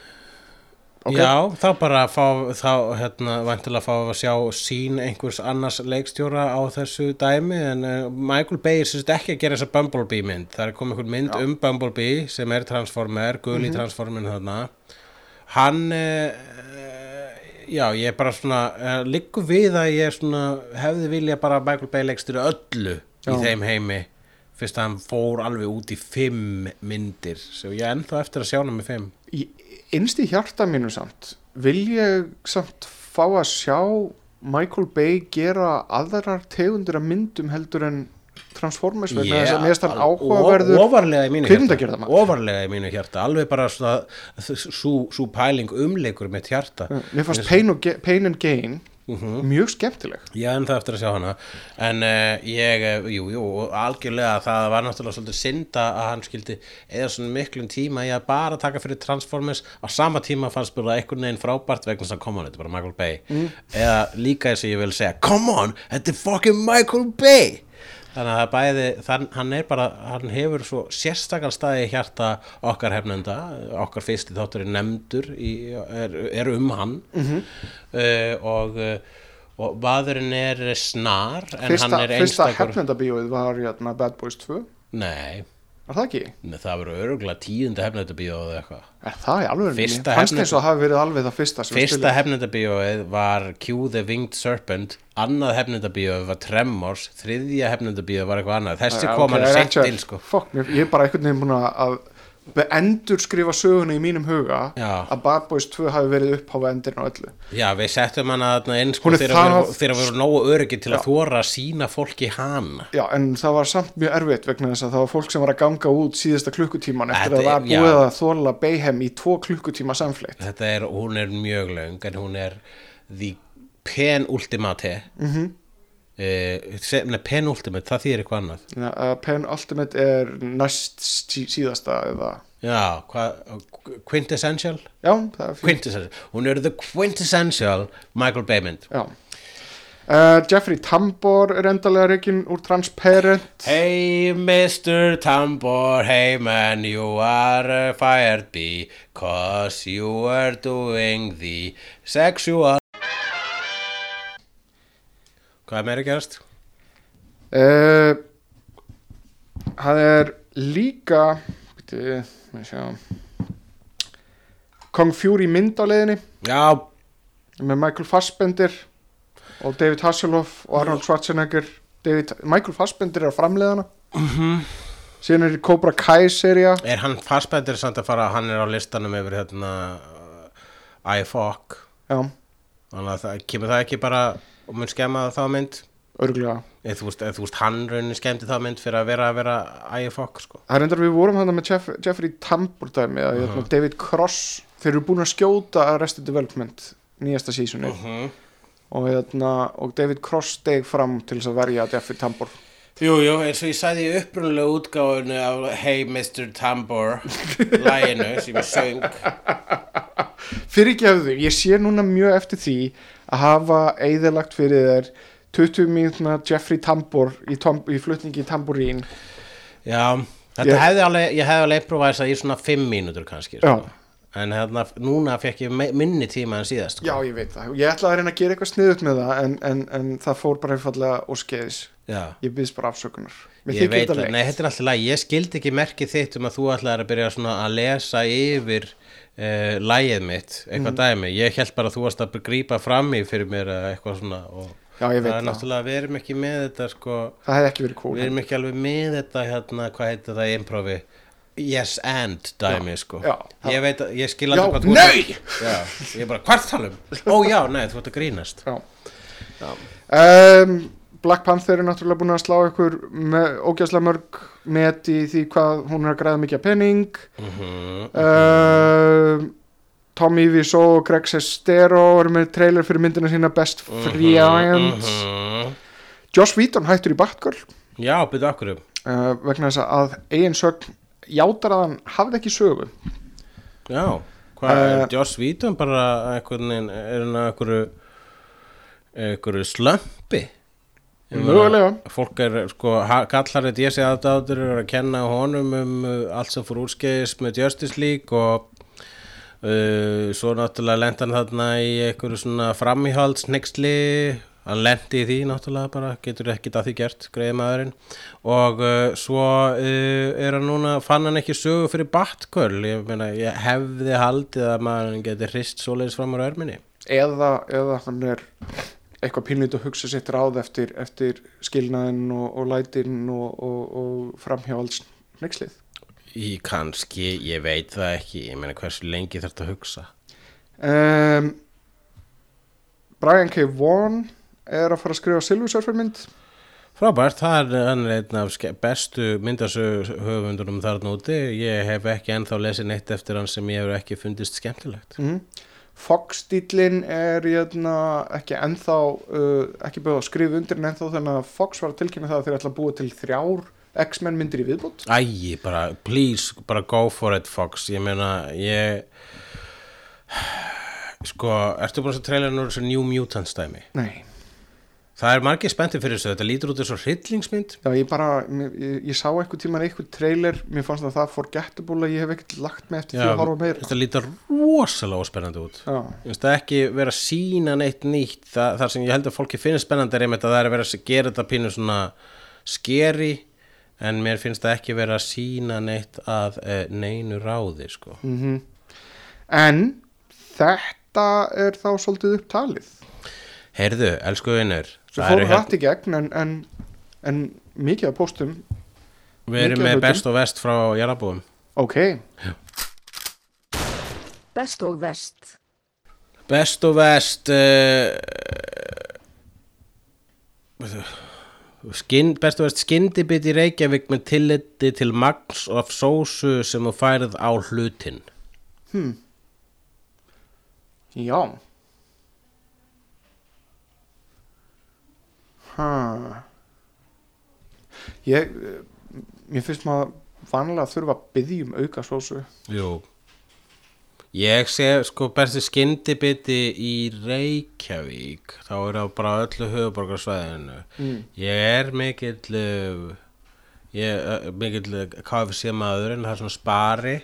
Speaker 2: ok,
Speaker 3: já þá bara fá, þá hérna vantilega fá að sjá sín einhvers annars leikstjóra á þessu dæmi en uh, Michael Bay er sérst ekki að gera þessa Bumblebee mynd það er komið einhvern mynd um Bumblebee sem er Transformer, guli mm Transformer þarna. Hann uh, já, ég er bara svona uh, liggur við að ég er svona hefði vilja bara að Michael Bay leikstjóra öllu í
Speaker 2: Já.
Speaker 3: þeim heimi fyrst að hann fór alveg út í fimm myndir. Svo ég er ennþá eftir að sjá hann með fimm.
Speaker 2: Í, innst í hjarta mínu samt vil ég samt fá að sjá Michael Bay gera aðrar tegundir af myndum heldur en Transformers vegna þess að mér stann áhugaverður
Speaker 3: ofarlega í mínu
Speaker 2: kvikmyndagerðarmaður.
Speaker 3: hjarta ofarlega í mínu hjarta, alveg bara svo pæling umleikur mitt hjarta
Speaker 2: Mér fannst Pain, Pain and Gain
Speaker 3: Mhm.
Speaker 2: mjög skemmtileg.
Speaker 3: Ég er ennþá eftir að sjá hana. En uh, ég, uh, jú, jú, algjörlega það var náttúrulega svolítið synda að hann skildi eða svona miklum tíma í að bara taka fyrir Transformers. Á sama tíma fannst bara einhvern veginn frábært vegna þess að come on, þetta er bara Michael Bay.
Speaker 2: Mm.
Speaker 3: eða líka eins og ég vil segja come on, þetta er fucking Michael Bay þannig að bæði þann, hann er bara, hann hefur svo sérstakar staði hjarta okkar hefnenda okkar fyrsti þáttur er nefndur í, er, er um hann.
Speaker 2: Mhm.
Speaker 3: uh, og uh, og maðurinn er snar en
Speaker 2: fyrsta,
Speaker 3: hann er
Speaker 2: fyrsta
Speaker 3: einstakur
Speaker 2: hefnendabíóið var hérna, Bad Boys 2
Speaker 3: Nei,
Speaker 2: er það ekki?
Speaker 3: nei, það verður öruglega tíunda hefnendabíó eða eitthvað
Speaker 2: Er það í alveg
Speaker 3: Fyrsta
Speaker 2: fannst
Speaker 3: hefnenda-
Speaker 2: eins og hafi verið alveg það fyrsta sem
Speaker 3: Fyrsta
Speaker 2: spiluðu.
Speaker 3: hefnendabíóið var Q the Winged Serpent annað hefnendabíóið var Tremors þriðja hefnendabíóið var eitthvað annað þessi kom hann seint
Speaker 2: actual-
Speaker 3: til sko
Speaker 2: mér, ég er bara einhvern veginn búin að endur skrifa söguna í mínum huga
Speaker 3: Já.
Speaker 2: að Bad Boys 2 hafi verið uppháfa endirinn á öllu
Speaker 3: Já, við settum hana vorum- þegar við vorum nógu öryggi til að þóra að sína fólki hana
Speaker 2: Já, en það var samt mjög erfitt vegna þess að það var fólk sem var að ganga út síðasta klukkutíman eftir
Speaker 3: Þetta
Speaker 2: að það var
Speaker 3: er- já.
Speaker 2: búið að þóla Bayhem í tvo klukkutíma samfleitt
Speaker 3: Þetta er, hún er mjög löng en hún er the penultimate mm -hmm. Uh, penultimate, það þýðir eitthvað annað.
Speaker 2: Þannig að Pen Ultimate er næst sí síðasta eða
Speaker 3: Já, hvað, quintessential?
Speaker 2: Já, það er
Speaker 3: Quintessential, hún er the quintessential Michael Bay mynd
Speaker 2: Já. Uh, Jeffrey Tambor er endalega reikin úr Transparent.
Speaker 3: Hey Mr. Tambor, hey man, you are uh, fired because you are doing the sexual Hvað er meira gerast?
Speaker 2: uh, Það er líka Kong Fury mynd á leiðinni.
Speaker 3: Já,
Speaker 2: með Michael Fassbender og David Hasselhoff og Arnold Schwarzenegger. David, Michael Fassbender er á framleiðana.
Speaker 3: Mhm.
Speaker 2: síðan er Cobra Kai seria
Speaker 3: er hann fastbændir samt að fara, hann er á listanum yfir hérna uh, iFock
Speaker 2: já,
Speaker 3: Þannig að það kemur það ekki bara og mun skemma þá mynd.
Speaker 2: Örgulega
Speaker 3: eða þú þú veist hann raunin skemmti þá mynd fyrir að vera að vera iFock sko.
Speaker 2: Það er endar við vorum þannig með Jeff, Jeffrey Tambor dæmi að uh David Cross. Þeir eru búin að skjóta Arrested Development nýjasta sísunni
Speaker 3: Mhm.
Speaker 2: og, hérna, og David Cross steg fram til þess að verja Jeffrey Tambor.
Speaker 3: Jú, jú, eins og ég sagði í upprunalega útgáfunu af Hey Mr. Tambor læginu sem ég söng.
Speaker 2: Fyrir ekki hefðu, ég sé núna mjög eftir því að hafa eðalagt fyrir þær 20 mínútna Jeffrey Tambor í, í flutningi Tamborín
Speaker 3: Já, þetta
Speaker 2: Ég-
Speaker 3: hefði alveg, ég hefði alveg improvæsa í svona 5 mínútur kannski sko. En hérna, núna fekk ég minni tíma en síðast sko.
Speaker 2: Já, ég veit það. Ég ætlaði að reyna að gera eitthvað sniðut með það en, en, en það fór bara einfallega og skeiðis. Ég byggðist bara afsökunar. Mér
Speaker 3: Ég veit
Speaker 2: þetta
Speaker 3: að,
Speaker 2: leitt.
Speaker 3: nei, þetta er alltaf læg, ég skildi ekki merkið þitt um að þú ætlaðir að byrja svona að lesa yfir uh, lægið mitt, eitthvað
Speaker 2: Mhm.
Speaker 3: dæmi, ég held bara að þú varst að grípa fram í fyrir mér eitthvað svona
Speaker 2: Já,
Speaker 3: það er
Speaker 2: það.
Speaker 3: náttúrulega, við erum ekki með þetta sko,
Speaker 2: Það hefði ekki verið cool.
Speaker 3: við erum ekki alveg með þetta hérna, hvað heitir það í improvi yes and dæmi sko
Speaker 2: já,
Speaker 3: ég veit að, ég skil
Speaker 2: Já,
Speaker 3: aldrei hvað þú
Speaker 2: nei!
Speaker 3: að- já, ég er bara, hvað er það um? ó já, nei, þú ert að grínast
Speaker 2: Já. Um, Black Panther er náttúrulega búin að slá ykkur með ógæslega mörg met í því hvað hún er að græða mikið penning.
Speaker 3: Mhm,
Speaker 2: um, Tommy Wiseau og Greg Sestero eru með trailer fyrir myndina sína Best Friends.
Speaker 3: mhm.
Speaker 2: Joss Whedon hættur í Batgirl.
Speaker 3: já, byrju okkur um
Speaker 2: uh, vegna þess að eigin sögn játar að hann hafði ekki sögu
Speaker 3: Já, hvað er
Speaker 2: Eh,
Speaker 3: Joss Whedon bara einhvern veginn, er hann að einhverju einhverju slömpi
Speaker 2: Mögulega.
Speaker 3: Fólk er, sko, kallar þetta ég sé aðdáður er að kenna honum um uh, allt sem fór úrskeiðis með Justice League og uh, svo náttúrulega lent hann þarna í einhverju svona framíhaldsnexli hann lendi í því náttúrulega bara getur ekkit að því gert, greiði maðurinn. Og uh, svo uh, er hann núna, fann hann ekki sögu fyrir Batgirl, ég meina ég hefði haldið að maðurinn geti hrist svoleiðis fram á örminni
Speaker 2: eða, eða hann er eitthvað pínlít að hugsa sitt ráð eftir, eftir skilnaðin og, og lætin og, og, og framhjáhalds nexlið
Speaker 3: Í kannski, ég veit það ekki, ég meina hversu lengi þarf að hugsa?
Speaker 2: Um, Brian K. Vaughan er að fara að skrifa Silver Surfer mynd
Speaker 3: Frábært, það er einn af bestu myndasögu höfundunum þarna úti. Ég hef ekki ennþá lesið neitt eftir hann sem ég hefur ekki fundist skemmtilegt.
Speaker 2: Mm. Fox-stílinn er jötna, ekki ennþá uh, ekki búið að skrifa undir en ennþá þannig að Fox var að tilkynna það að þeir ætla að búa til þrjár X-Men myndir í viðbútt
Speaker 3: Æi, bara, please, bara go for it Fox, ég meina, ég sko, ertu búin að trailerinn úr þessu New Mutants dæmi?
Speaker 2: Nei
Speaker 3: Það er margir spenntir fyrir þessu, þetta lítur út eins og hryllingsmynd.
Speaker 2: Já, ég bara, ég, ég, ég sá eitthvað tíman eitthvað trailer, mér fannst það það forgettable að ég hef ekkert lagt með eftir því að horfa meira.
Speaker 3: Þetta lítur rosalega spennandi út.
Speaker 2: Já,
Speaker 3: Ég finnst það ekki vera að sína neitt nýtt það, það sem ég held að fólki finnst spennandi er einmitt að það er að vera að gera þetta pínu svona skeri en mér finnst það ekki vera að sína neitt að e, neinu ráði sko.
Speaker 2: en þetta er þá svolítið upptalið.
Speaker 3: Heyrðu, elsku vinnur
Speaker 2: Svo fórum rætt í gegn en, en, en mikið af póstum.
Speaker 3: Við erum með best og vest frá Jarabúum
Speaker 2: Ok,
Speaker 10: Best og vest.
Speaker 3: Best og vest uh, skin, Best og vest skyndibit í Reykjavík með tilliti til magns of sósu sem þú færið á hlutin
Speaker 2: já ha. Ég eh, Mér finnst maður vanlega að þurfa að byggja um auka sósu
Speaker 3: Jú Ég sé sko bestu skyndibiti í Reykjavík þá er það bara öllu höfuborgarsvæðinu
Speaker 2: Mm.
Speaker 3: ég er mikill uh, ég er mikill KFC maður en það er svona spari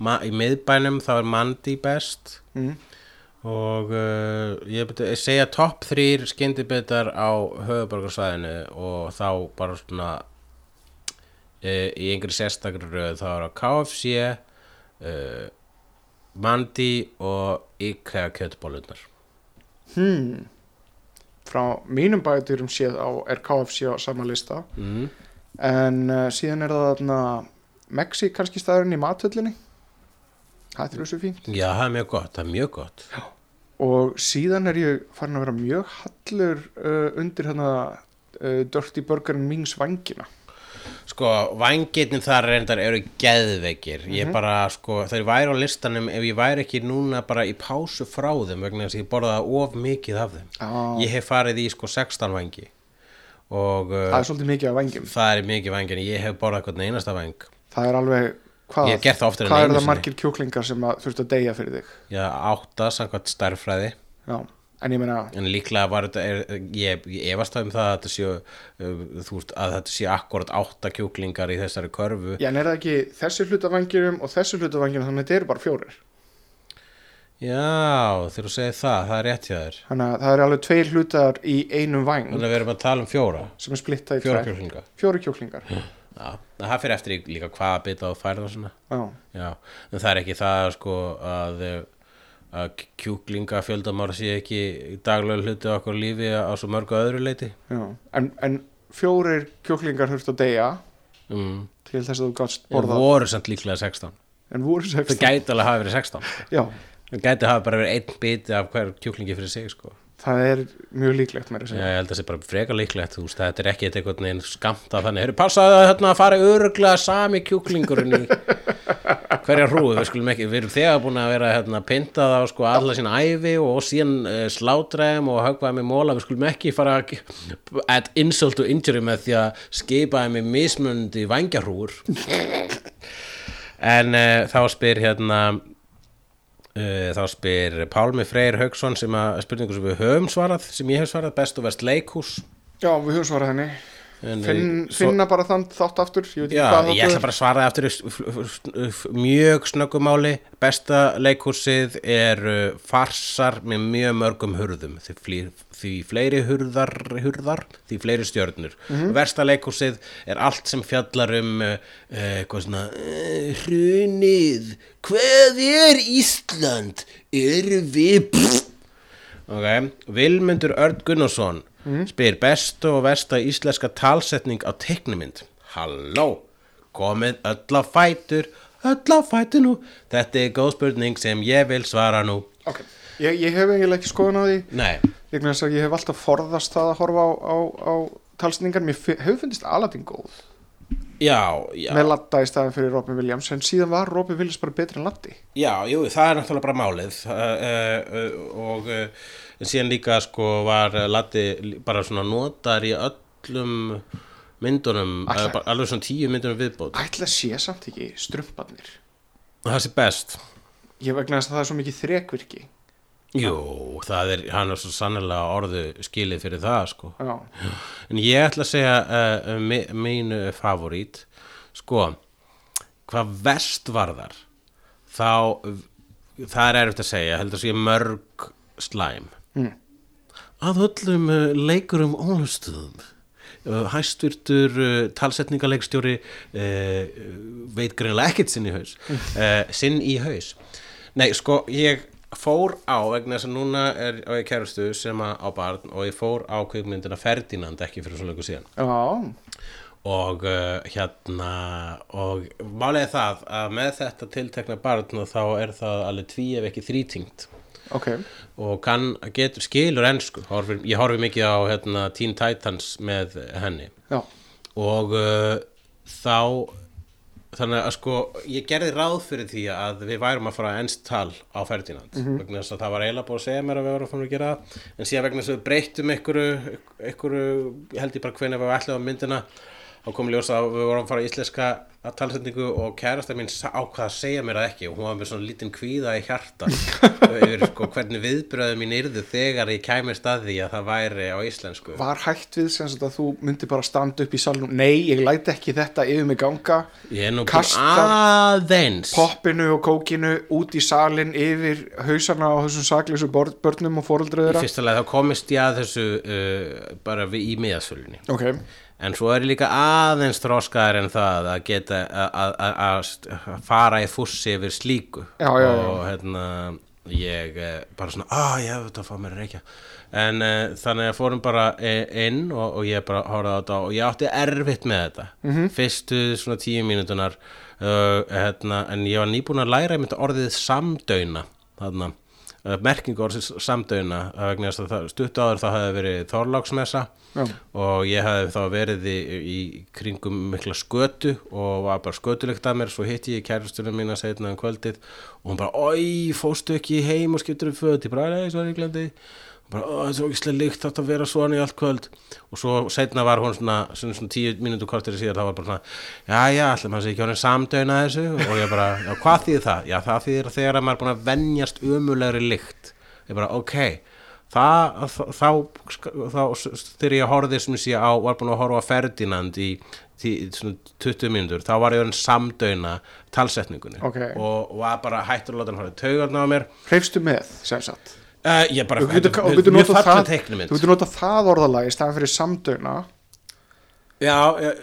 Speaker 3: Ma í miðbænum þá er Mandi best
Speaker 2: Mm.
Speaker 3: Og uh, ég, beti, ég segja topp þrýr skyndibitar á höfuborgarsvæðinu og þá bara svona uh, í einhverju sérstakri röð þá er það KFC uh, Mandi og IKEA kjötbólunar
Speaker 2: hmm. Frá mínum bæturum séð á er KFC á sama lista
Speaker 3: mm.
Speaker 2: en uh, síðan er það Mexi kannski staðurinn í mathöllinni það er þessu fínt.
Speaker 3: Já, það er mjög gott, það er mjög gott.
Speaker 2: Og síðan er ég farin að vera mjög hallur uh, undir hérna uh, Dirty Burgerin Mings vangina
Speaker 3: Sko, vangirnin þar reyndar eru geðveikir. Ég bara, sko, þeir væri á listanum ef ég væri ekki núna bara í pásu frá þeim vegna þess að ég borðaði of mikið af þeim.
Speaker 2: Ah,
Speaker 3: Ég hef farið í sko 16 vangi og uh,
Speaker 2: það er svolítið mikið af vangjum
Speaker 3: það er mikið vangi en ég hef borðað einasta vang
Speaker 2: það er alveg hvað, er það margir kjúklingar sem þurft að deyja fyrir þig
Speaker 3: Já, átta samkvæmt stærfræði
Speaker 2: já, en ég meina
Speaker 3: En líklega var þetta, er, ég, ég efast það um það að þetta séu, uh, þú veist, að þetta séu akkurat átta kjúklingar í þessari körfu.
Speaker 2: já, en er það ekki þessi hluta vangjum og þessi hluta vangjum þannig að þetta eru bara fjórir
Speaker 3: Já, þegar þú segir það, það er rétt hjá þér.
Speaker 2: þannig að það eru alveg tveir hlutar í einum vang
Speaker 3: Þannig að við erum að tala um fjóra,
Speaker 2: sem er splittað í
Speaker 3: fjóra
Speaker 2: tvær.
Speaker 3: kjúklinga.
Speaker 2: fjóri kjúklingar
Speaker 3: Já, en það fyrir eftir líka hvaða bita þú færð og svona.
Speaker 2: já,
Speaker 3: Já, en það er ekki það sko að, að kjúklinga fjöldamára sé ekki daglega hluti á okkur lífi á svo mörgu öðru leiti.
Speaker 2: já. En, en fjórir kjúklingar þurft að deyja
Speaker 3: Mm.
Speaker 2: til þess að þú
Speaker 3: En
Speaker 2: borða
Speaker 3: voru samt líklega 16.
Speaker 2: en voru
Speaker 3: Það
Speaker 2: 16
Speaker 3: gæti alveg hafa verið 16.
Speaker 2: já,
Speaker 3: Það gæti hafa bara verið einn biti af hver kjúklingi fyrir sig sko.
Speaker 2: Það er mjög líklegt með
Speaker 3: Já,
Speaker 2: þess
Speaker 3: ég held að það sé bara frekar líklegt, þú veist, þetta er ekki eitthvað neginn skamta þannig, hefur passaði að hérna, fara öruglega sami kjúklingurinn í hverja hrúðu, við skulum ekki, við erum þegar búin að vera hérna, pintað á sko alla sína ævi og síðan uh, slátræðum og högvaði með móla, við skulum ekki fara að add insult to injury með því að skipaði með mismundi vangjarhrúur en uh, þá spyr hérna þá spyr Pálmi Freyr Haugsson sem að spurningu sem við höfum svarað sem ég hef svarað, best og vest leikhús.
Speaker 2: Já, við höfum svarað henni.
Speaker 3: en,
Speaker 2: Finn,
Speaker 3: eh,
Speaker 2: finna bara þann þátt aftur ég
Speaker 3: Já, ég ætla bara að svara aftur mjög snöggumáli besta leikhúsið er farsar með mjög mörgum hurðum. Því, flý, því fleiri hurðar, hurðar því fleiri stjörnur. Versta leikhúsið er allt sem fjallar um uh, uh, hvað svona uh, hrunið. Hvað er Ísland? Er við Ok, Vilmundur Örn Gunnarsson spyr bestu og versta íslenska talsetning á teiknumynd. Halló, komið öll á fætur, öll á fætur nú. Þetta er góð spurning sem ég vil svara nú.
Speaker 2: ok, ég, ég hef eiginlega ekki skoðun á því ég hef alltaf forðast það að horfa á, á, á talsningar mér fi- hefur fundist Aladdin góð
Speaker 3: já, já,
Speaker 2: með Latta í staðin fyrir Robin Williams en síðan var Robin Williams bara betri en Latti
Speaker 3: já, jú, það er náttúrulega bara málið. Uh, uh, og uh, síðan líka sko var Latti bara svona notar í öllum myndunum,
Speaker 2: Ætla-
Speaker 3: alveg svona tíu myndunum viðbót.
Speaker 2: ætla að sé samt ekki strumparnir.
Speaker 3: Það sé best.
Speaker 2: ég vegna að það er svo mikið þrekvirki
Speaker 3: Jú, það er, hann er svo sannlega orðu skilið fyrir það, sko.
Speaker 2: Já.
Speaker 3: En ég ætla að segja uh, mi, mínu favorít, sko, hvað verst var þar, þá, það er erfitt að segja, heldur að sé mörg slæm.
Speaker 2: Mm.
Speaker 3: Að öllum uh, leikurum ólustuðum. Uh, hæstvirtur talsetningaleikstjóri uh, veit greinlega ekkert sinn í haus uh, sinn í haus nei sko ég fór á vegna þess að núna er á ég kærustu sem að á barn og ég fór á kvikmyndina Ferdinand ekki fyrir svo lengur síðan.
Speaker 2: Já,
Speaker 3: og uh, hérna og málega það að með þetta tiltekna barn þá er það alveg tví ef ekki þrítingt.
Speaker 2: Ok.
Speaker 3: og kann, getur, skilur ennsku ég horfi mikið á hérna, Teen Titans með henni.
Speaker 2: Já.
Speaker 3: og uh, þá þannig að sko ég gerði ráð fyrir því að við værum að fara ennst tal á Ferdinand
Speaker 2: Mhm.
Speaker 3: vegna þess að það var eiginlega búið að segja mér að við varum að fara að gera en síðan vegna þess að við breyttum einhverju, einhverju held ég bara hvenær við ætlum á myndina þá kom ljós að við vorum að fara í íslenska að talsetningu og kærasta mín sa- ákvað að segja mér það ekki og hún var með svona lítinn kvíða í hjarta yfir sko hvernig viðbröðu mín yrðu þegar ég kæmi staði að það væri á íslensku.
Speaker 2: Var hægt við sem að þú myndi bara standa upp í salnum? Nei, ég læti ekki þetta yfir mig ganga.
Speaker 3: Ég er nú aðeins.
Speaker 2: poppinu og kókinu út í salin yfir hausana á þessum sakleysu börnum og fóreldrið
Speaker 3: Í fyrsta lega þá komist ég að þessu uh, bara við, í miðasölunni.
Speaker 2: Ok,
Speaker 3: En svo er ég líka aðeins þroskaðar en það að geta að- fara í fússi yfir slíku
Speaker 2: Já, já, já.
Speaker 3: og hérna ég eh, bara svona, að ég hef þetta að fá mér að reykja en uh, þannig að fórum bara eh, inn og, og ég bara horfði á þetta og ég átti erfitt með þetta
Speaker 2: Mhm.
Speaker 3: fyrstu svona tíu mínútunar uh, hérna, en ég var nýbúin að læra einmitt orðið samdöina þarna merkingu orðið samdöina vegna þess að það stutt áður það hefði verið Þorláksmessa
Speaker 2: Já.
Speaker 3: og ég hefði þá verið í, í kringum mikla skötu og var bara skötulikt að mér svo hitti ég kærustunum mína setna um kvöldið og hún bara, oi, fóstu ekki heim og skiptur um föt, ég bara, nei, svo er ég glemdi og bara, það er svo ekki líkt átt að vera svona í allt kvöld. Og svo setna var hún svona, svona, svona tíu mínútu kortir síðar, þá var bara svona, já, já, allir maður sé ekki honum samdöina þessu? Og ég bara, já, hvað þýðir það? Já, það þýðir þegar að maður er búin að venjast umulegri lykt ég bara, ok. Það, þá, þá, þá þegar ég horfði sem sé á, var búin að horfa á Ferdinand í, í svona 20 mínútur, þá var ég orðin samdöina talsetningunni.
Speaker 2: Ok.
Speaker 3: og var bara hættur að láta hann fara taugarna á mér.
Speaker 2: Hreifstu með, sem sagt
Speaker 3: uh, ég bara,
Speaker 2: getur,
Speaker 3: þetta- mjög
Speaker 2: notað
Speaker 3: falleg
Speaker 2: það,
Speaker 3: teiknimynd.
Speaker 2: þú getur notað það orðalag í staðan fyrir samdöina
Speaker 3: Já, ég,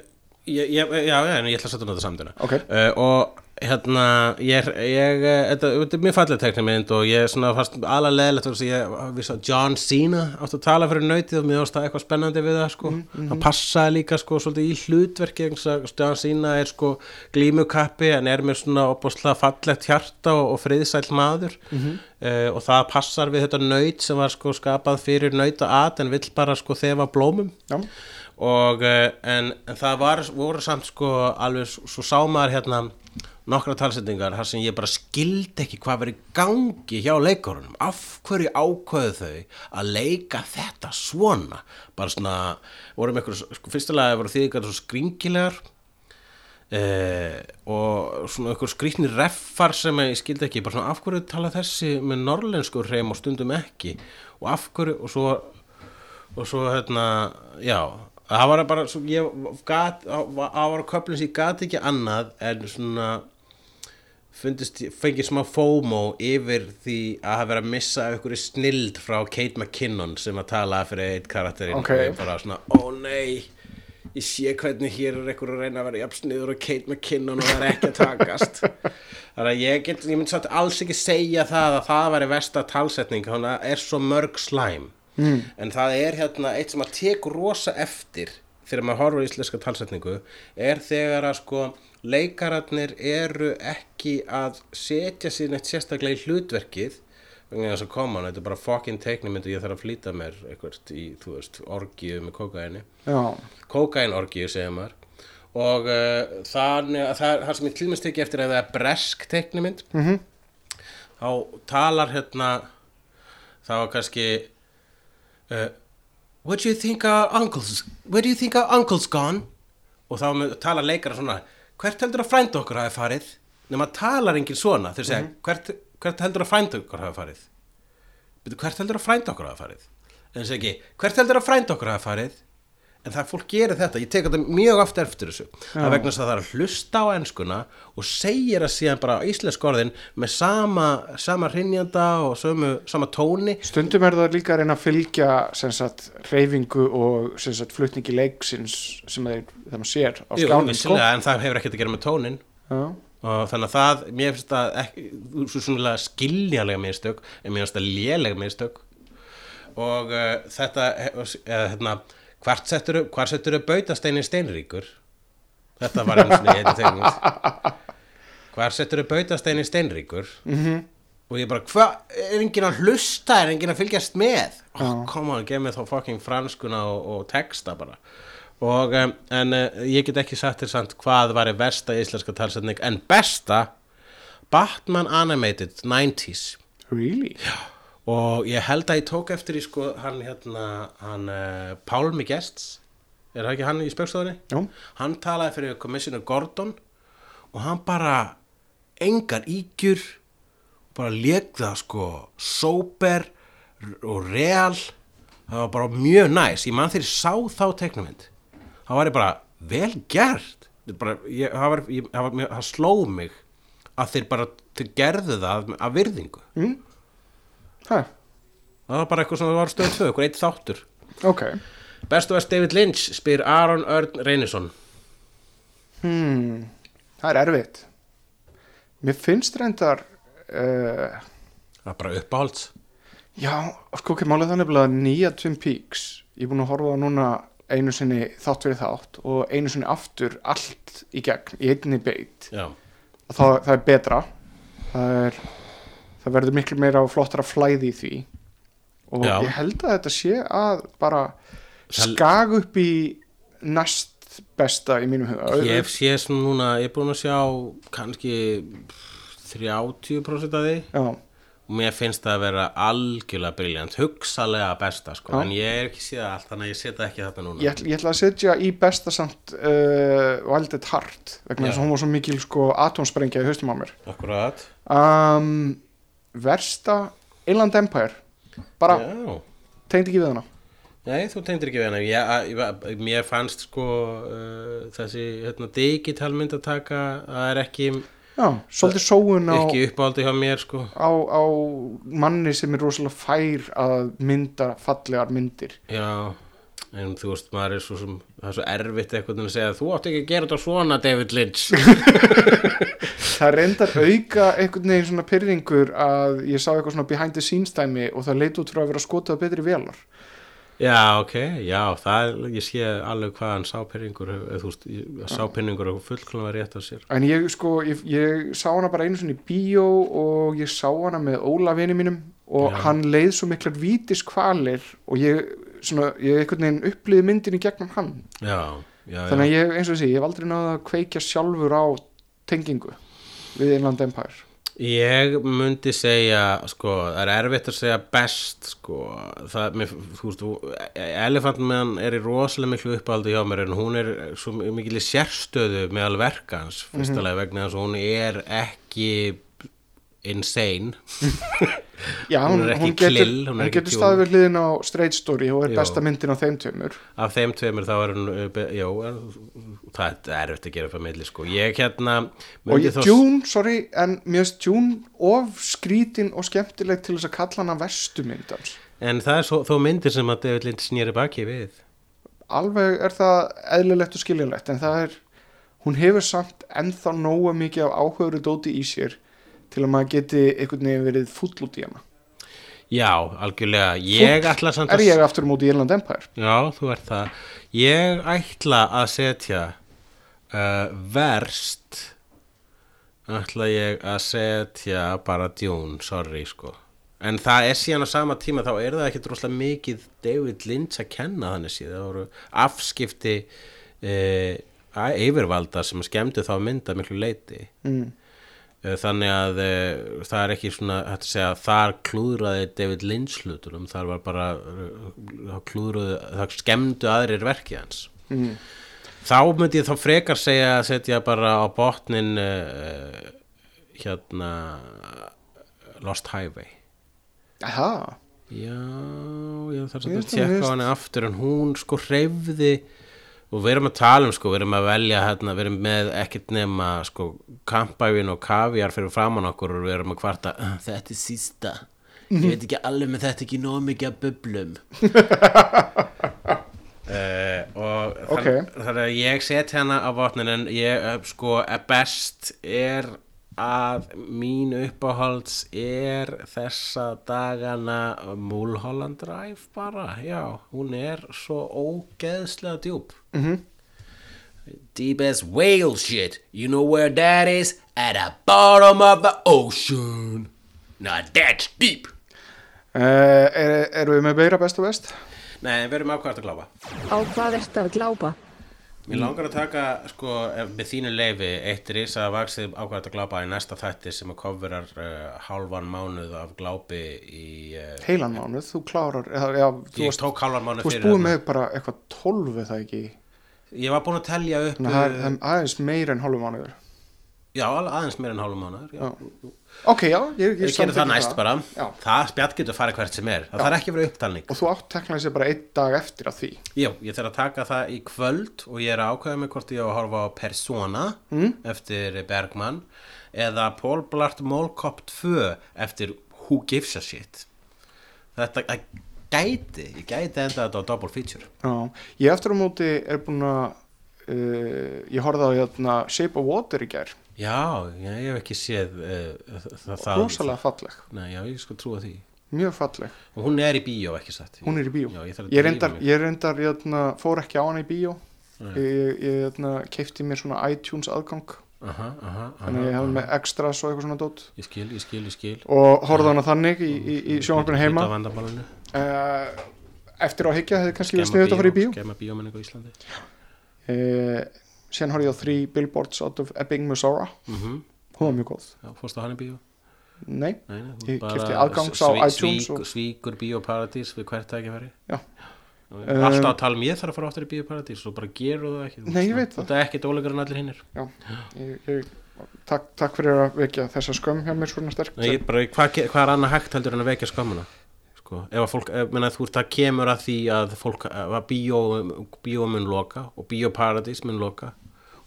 Speaker 3: ég, já, já, en ég ætla að setja nota samduna
Speaker 2: Ok.
Speaker 3: uh, Og hérna, ég, ég eh, þetta, þetta er mjög falleg teknimynd og ég er svona fast alveg leðilegt að ég vissi að John Cena átti að tala fyrir nautið og mér varst það eitthvað spennandi við það sko hann passaði líka sko svolítið í hlutverki vegna þess að John Cena er sko glímukappi en er með svona opaslega fallegt hjarta og, og friðsæll maður
Speaker 2: Mhm.
Speaker 3: uh, og það passar við þetta naut sem var sko skapað fyrir nauta at en vill bara sko þefa blómum
Speaker 2: Já.
Speaker 3: og uh, en, en það var, voru samt sko alveg svo sá maður hérna nokkra talsetningar þar sem ég bara skildi ekki hvað verið gangi hjá leikurunum af hverju ákveðu þau að leika þetta svona? Bara svona, voru með eitthvað sko, fyrstulega voru þýðingar svo skringilegar Eh, og svona einhver skrýtnir reffar sem ég skildi ekki. Bara svona af hverju tala þessi með norlensku hreim og stundum ekki? Og af hverju og svo og svo hérna, já það var bara, svo ég gat það var köflum sem ég gat ekki annað en svona fundist, fengið smá FOMO yfir því að hafa verið að missa einhverju snild frá Kate McKinnon sem að tala fyrir eitt karakterinn
Speaker 2: Ok.
Speaker 3: og ég bara svona, ó nei ég sé hvernig hér er einhver að reyna að vera jafnsniður og Kate McKinnon og það er ekki að takast þannig að ég get, ég myndi satt alls ekki segja það að það væri versta talsetning þannig að það er svo mörg slæm
Speaker 2: Mm.
Speaker 3: en það er hérna eitt sem að tekur rosa eftir þegar maður horfur í íslenska talsetningu er þegar að sko leikararnir eru ekki að setja sér neitt sérstaklega í hlutverkið þess að koma hann, þetta er bara fucking teiknumynd og ég þarf að flýta mér eitthvað í, þú veist, orgíu með kókaini kókainorgíu segja maður. Og uh, þannig að það, það sem ég dæmis tekið eftir að það er bresk teiknumynd
Speaker 2: Mhm.
Speaker 3: þá talar hérna það var kannski uh, what do you think our uncles where do you think our uncles gone? Og þá með, talar leikara svona hvert heldur að frænda okkur hafi farið? Nema talar enginn svona þeir segja hvert, hvert heldur að frænda okkur hafi farið? Hvert heldur að frænda okkur hafa farið? En þess ekki, hvert heldur að frænda okkur hafa farið en það fólk gerir þetta, ég tek þetta mjög oft eftir þessu, það er vegna þess að það er að hlusta á enskuna og segir að síðan bara íslensk orðin með sama, sama hrinjanda og sömu, sama tóni.
Speaker 2: Stundum er það líka að reyna að fylgja sem sagt reyfingu og sem sagt flutningi leiksins sem þeir, þegar maður sér á
Speaker 3: Jú,
Speaker 2: skjánum sko.
Speaker 3: en það hefur ekkert að gera með tónin
Speaker 2: Já.
Speaker 3: og þannig að það, mér finnst það ekki, svo svona skiljanlega mistök en mér finnst það lélega mistök. Og uh, þetta eða hérna hvart settur hvar settur bautasteinin steinríkur? Þetta var eins og ég heiti þegar hvar settur bautasteinin steinríkur? -hmm. og ég bara, hvað, er enginn að hlusta? Er enginn að fylgjast með? Oh, come on, gef mér þá fucking franskuna og, og texta bara. Og, um, en uh, ég get ekki sagt þér samt hvað var í versta íslenska talsetning en besta Batman Animated 90s
Speaker 2: Really?
Speaker 3: Og ég held að ég tók eftir í sko hann hérna hann uh, Pálmi Gests er það ekki hann í spökstofunni?
Speaker 2: Jú.
Speaker 3: hann talaði fyrir Commissioner Gordon og hann bara engar ígjur bara legða sko sober og real. Það var bara mjög næs. Ég mann ég sá þá teknumynd það var ég bara vel gert. Er bara, ég, það, var, ég, það, var, það slóð mig að þeir bara þeir gerðu það af virðingu
Speaker 2: Hæ,
Speaker 3: það var bara eitthvað sem var stöð 2, eitthvað eitt þáttur.
Speaker 2: Ok.
Speaker 3: Best of West David Lynch spyr Aron Örn Reynisson.
Speaker 2: Hmm, Það er erfitt. Mér finnst reyndar uh,
Speaker 3: Það er bara uppáhalds.
Speaker 2: Já, sko ekki málið þannig að nýja Twin Peaks Ég er búin að horfa á núna einu sinni þátt fyrir þátt og einu sinni aftur allt í gegn í einni beit.
Speaker 3: Já,
Speaker 2: það, það er betra. Það, er, það verður miklu meira og flottara flæði í því. Og
Speaker 3: Já.
Speaker 2: ég held að þetta sé að bara skag upp í næst besta í mínum huga.
Speaker 3: Ég séð svona núna ég er búin að sjá kannski 30% af því.
Speaker 2: Já,
Speaker 3: og mér finnst það að vera algjörlega briljant, hugsalega besta sko, en ég er ekki séð allt þannig að ég setja ekki þetta núna.
Speaker 2: Ég, ætl, ég ætla að setja í besta samt uh, Wild at Heart vegna þess að hún var svo mikil sko atomsprengja í haustum á mér.
Speaker 3: Akkurat.
Speaker 2: Um, Versta Inland Empire. Bara
Speaker 3: Já.
Speaker 2: tengd ekki við hana.
Speaker 3: Nei, þú tengdir ekki við hana. Ég, ég, Mér fannst sko uh, þessi hérna, digital myndataka það er ekki,
Speaker 2: Já, svolítið sóun á,
Speaker 3: ekki uppáldi hjá mér sko.
Speaker 2: Á, á manni sem er rosalega fær að mynda fallegar myndir.
Speaker 3: Já, en þú veist, maður er svo sem, er svo erfitt eitthvað að segja, þú átt ekki að gera þetta svona, David Lynch.
Speaker 2: það reyndar auka einhvern veginn svona pyrringur að ég sá eitthvað svona behind the scenes dæmi og það leit út frá að vera skotað betri velar
Speaker 3: já, ok, já, það er, ég sé alveg hvað hann sá pyrringur, eða þú veist, sá pyrringur og fullklunum var rétt af sér.
Speaker 2: en ég sko, ég, ég sá hana bara einu svona í bíó og ég sá hana með Óla vini mínum og
Speaker 3: Já.
Speaker 2: hann leið svo miklar vítis kvalir og ég svona, ég einhvern veginn upplýði myndin í gegnum hann.
Speaker 3: Já, já,
Speaker 2: þannig að ég, eins og þessi, ég hef aldrei náða að kveikja sjálfur á tengingu við Inland Empire.
Speaker 3: Ég myndi segja, sko, það er erfitt að segja best, sko, það, mér, þú veist, elefantmenn er í rosalega miklu uppáldi hjá mér en hún er svo mikil í sérstöðu meðal verkans, fyrstulega vegna þess að hún er ekki insane.
Speaker 2: Já,
Speaker 3: Hún
Speaker 2: hún,
Speaker 3: er ekki
Speaker 2: hún getur,
Speaker 3: klill, hún
Speaker 2: hún getur hliðin á Straight Story og er
Speaker 3: Jú.
Speaker 2: besta myndin á þeim tveimur
Speaker 3: Af þeim tveimur þá er hún, uh, já, en það er erfitt að gera upp að milli, sko. Ég hérna,
Speaker 2: og ég, Dune, sorry, en finnst Dune of skrítin og skemmtileg til þess að kalla hana verstu myndans
Speaker 3: en það er svo, þó myndir sem að David Lynch snýri baki við.
Speaker 2: alveg er það eðlilegt og skiljanlegt en það er, hún hefur samt ennþá nóga mikið af áhugaður dóti í sér til að maður geti einhvern veginn verið fúll út í hana
Speaker 3: Já, algjörlega. Ég ætla samt
Speaker 2: er ég aftur móti í Irland Empire
Speaker 3: Já, þú ert það. Ég ætla að setja uh, verst ætla ég að setja bara Dune, sorry sko. En það er síðan á sama tíma þá er það ekkit rosalega mikið David Lynch að kenna þannig síðan. Það voru afskipti uh, yfirvalda sem skemmdu þá mynda miklu leiti.
Speaker 2: mm.
Speaker 3: Eh, Þannig að uh, það er ekki svona hægt að segja að þar klúðraði David Lynch hlutunum, þar var bara uh, það klúðraði, það skemmdu aðrir verki hans.
Speaker 2: Mm.
Speaker 3: Þá myndi ég þá frekar segja að setja bara á botnin uh, hérna Lost Highway.
Speaker 2: Aha,
Speaker 3: Já, já,
Speaker 2: Mér
Speaker 3: svolítið að tjekka á henni aftur en hún sko hreyfði og við erum að tala um sko, við erum að velja hérna, við erum með ekkert nema sko kampævin og kaviar fyrir framann okkur og við erum að kvarta "Ah, þetta er sísta ég veit ekki alveg með þetta ekki nóg mikið að bublum uh, og
Speaker 2: Ok.
Speaker 3: þann, þannig að ég set hérna á vopnin en ég eh, sko best er að mín uppáhalds er þessa dagana Mulholland Drive bara, já, hún er svo ógeðslega djúb
Speaker 2: Mhm.
Speaker 3: Deep as whale shit You know where that is? At the bottom of the ocean Now that's deep
Speaker 2: uh, er, Erum við með beira best og best?
Speaker 3: Nei, við erum ákvæmt að glápa
Speaker 10: Á hvað ertu að glápa?
Speaker 3: Mér langar að taka, sko, ef- með þínu leifi eitt risa vaksið ákvæmt að glápa í næsta þætti sem að coverar uh, hálfan mánuð af glápi í uh,
Speaker 2: Heilan mánuð, þú klárar já, þú varst-
Speaker 3: tók hálfan mánuð
Speaker 2: Þú
Speaker 3: fyrir
Speaker 2: búið
Speaker 3: þarna.
Speaker 2: með bara eitthvað tólf eða ekki
Speaker 3: Ég var búin að telja upp
Speaker 2: Þannig að það er- það er aðeins meira en hálfu mánuður
Speaker 3: Já, aðeins meira en hálfan mánuður já.
Speaker 2: Ok, já, ég, ég,
Speaker 3: gerum það næst bara.
Speaker 2: Já.
Speaker 3: Það spjall getur farið hvert sem er. Það þarf ekki að vera upptalning.
Speaker 2: Og þú átt teknaði sér bara einn dag eftir að því.
Speaker 3: Já, ég þarf að taka það í kvöld og ég er að ákveða mig hvort ég á að horfa á Persona
Speaker 2: Mm.
Speaker 3: eftir Bergman eða Paul Blart Mall Cop 2 eftir Who Gives a Shit. Þetta að gæti, ég gæti enda þetta á double feature.
Speaker 2: Já, ég eftir á móti er búin að uh, ég horfði á hérna, Shape of Water í gær
Speaker 3: Já, já, ég hef ekki séð uh, það,
Speaker 2: rosalega falleg.
Speaker 3: Nei, já, ég sko trúa því.
Speaker 2: Mjög falleg,
Speaker 3: Og hún er í bíó, ekki satt?
Speaker 2: Hún er í bíó.
Speaker 3: Já, ég
Speaker 2: ég reyndar, ég reyndar hérna, fór ekki á hana í bíó.
Speaker 3: Nei.
Speaker 2: ég, ég hérna, keipti mér svona iTunes aðgang.
Speaker 3: Aha, aha,
Speaker 2: þannig að ég hefði með extras og eitthvað svona dót.
Speaker 3: Ég skil, ég skil, ég skil.
Speaker 2: Og horfði á hana þannig í, í, í sjónvarpinu heima.
Speaker 3: af vandamálinu.
Speaker 2: uh, eftir á að higgja hefði kannski verið
Speaker 3: Skemma
Speaker 2: sniðut að fara í bíó.
Speaker 3: Skemma bíómenningu á Íslandi.
Speaker 2: Uh, síðan horfði ég á Three Billboards out of Ebbing, Missouri
Speaker 3: Mhm.
Speaker 2: hún var mjög góð.
Speaker 3: Já, fórstu á hann í bíó?
Speaker 2: nei,
Speaker 3: Nei,
Speaker 2: ég kefti aðgangs á iTunes og,
Speaker 3: Svíkur bíóparadís við hvert tækifæri.
Speaker 2: Já.
Speaker 3: Og Alltaf að tala um ég þarf að fara áttur í bíóparadís og bara gerur það ekki.
Speaker 2: Nei.
Speaker 3: Þetta er ekkit ólegur en allir hinnir
Speaker 2: já, takk, takk fyrir að vekja þessa skömm hjá mér svona sterk
Speaker 3: Nei, bara, hvað, hvað er annað hægt heldur en að vekja skömmuna sko, ef að fólk, ef, menna, þú það kemur að því að fólk, að bíó, bíó mun loka og bíóparadís mun loka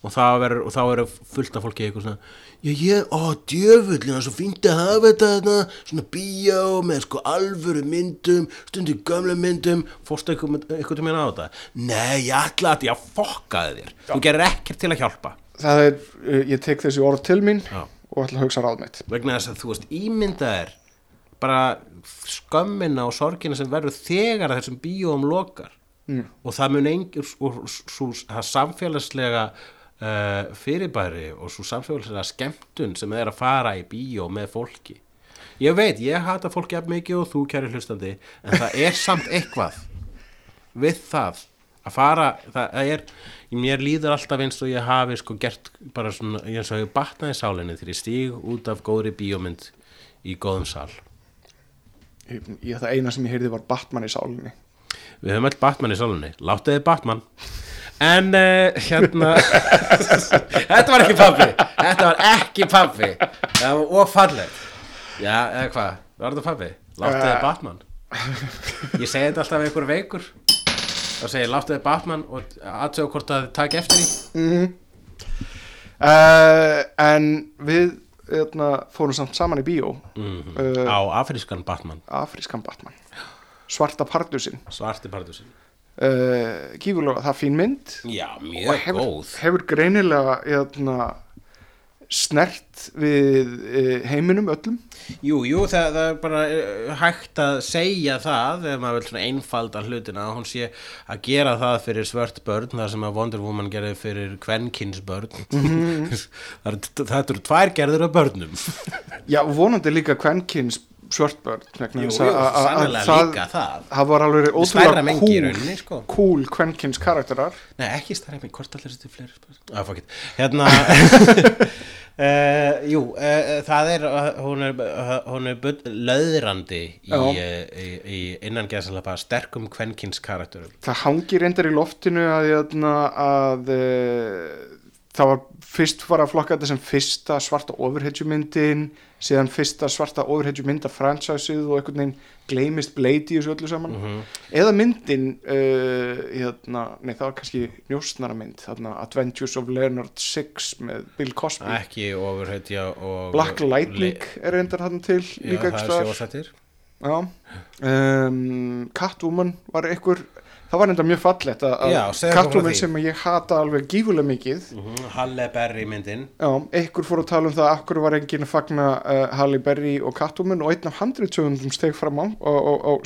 Speaker 3: og, það verður, þá eru fullt af fólki eitthvað svona já, ég, ó, djöfullin, það er svo fínt að hafa þetta þarna, svona bíó með sko alvöru myndum stundu gömlu myndum, fórstu eitthvað, til mér á þetta? Nei, ég ætla að ég fokkaði þér, þú gerir ekkert til að hjálpa
Speaker 2: það er, uh, ég tek þessi orð til mín
Speaker 3: Já.
Speaker 2: og ætla að hugsa ráð mitt
Speaker 3: vegna þess að þú veist ímynda er bara skömmina og sorgina sem verður þegar þessum bíóum lokar
Speaker 2: Mm.
Speaker 3: og það mun svo það samfélagslega uh, fyrirbæri og svo samfélagslega skemmtun sem er að fara í bíó með fólki. Ég veit, ég hata fólki jafn mikið og þú kæri hlustandi en það er samt eitthvað við það að fara, það er mér líður alltaf eins og ég hafi sko gert bara svona, eins og ég batnaði sálinni þegar ég stíg út af góðri bíómynd í góðum sal.
Speaker 2: Ég, ég, það eina sem ég heyrði var Batman í sálinni.
Speaker 3: Við höfum öll Batman í sálinni, láttu þið Batman en uh, hérna þetta var ekki pabbi. Þetta var ekki pabbi. Það var ofalleg já, eða hvað, var þetta pabbi? Láttu þið
Speaker 2: Eh.
Speaker 3: Batman. Ég segi þetta alltaf einhver er veikur. Þá segi ég láttu þið Batman og aðtöðu hvort að þið taki eftir því.
Speaker 2: Mm uh, en við hérna, fórum samt saman í bíó.
Speaker 3: Mhm.
Speaker 2: uh,
Speaker 3: á afrískan Batman.
Speaker 2: afrískan Batman. Svarta pardusinn.
Speaker 3: Svarti pardusinn
Speaker 2: uh, gífurlega, það er fín mynd.
Speaker 3: Já,
Speaker 2: og
Speaker 3: mjög
Speaker 2: hefur,
Speaker 3: góð.
Speaker 2: hefur greinilega hérna, snert við uh, heiminum öllum.
Speaker 3: Jú, jú, það, það er bara eh, hægt að segja það ef maður vil svona einfalda hlutina hún sé að gera það fyrir svört börn það sem að Wonder Woman gerði fyrir kvenkins börn það, er, það eru tvær gerður af börnum.
Speaker 2: Já, vonandi líka kvenkins
Speaker 3: Jú,
Speaker 2: þess að-
Speaker 3: jú,
Speaker 2: að- að
Speaker 3: sannarlega líka það.
Speaker 2: það var alveg
Speaker 3: Stærra
Speaker 2: ótrúlega
Speaker 3: mengi í
Speaker 2: cool,
Speaker 3: sko.
Speaker 2: cool kvenkins karakterar
Speaker 3: Nei, ekki stærri mig, hvort allir þetta fleiri spyrir ah, fuck it. Hérna Uh, jú, uh, það er uh, hún er, hún er löðrandi í, uh, í, í innan geðsalapa sterkum kvenkins karakterum
Speaker 2: það hangir reyndar í loftinu að, hérna, að uh, það var fyrst var að flokka þetta sem fyrsta svarta overhedjumyndin síðan fyrsta svarta overhedjumynd af franchiseið og einhvern veginn gleymist Blade í þessu öllu saman. Eða myndin uh, hérna, nei það var kannski njósnara mynd þarna Adventures of Leonard Six með Bill Cosby.
Speaker 3: Ekki ofurhetja og
Speaker 2: Black Lightning er reyndar hann til
Speaker 3: Já,
Speaker 2: líka
Speaker 3: sjósættir
Speaker 2: Já. Um, Catwoman var einhver það var enda mjög fallegt að, að
Speaker 3: okkur því.
Speaker 2: sem ég hata alveg gífulega mikið
Speaker 3: Halle Berry myndin.
Speaker 2: Já, einhver fór að tala um það að akkur var enginn að fagna uh, Halle Berry og Catwoman og einn af handritsöfundum steg fram á,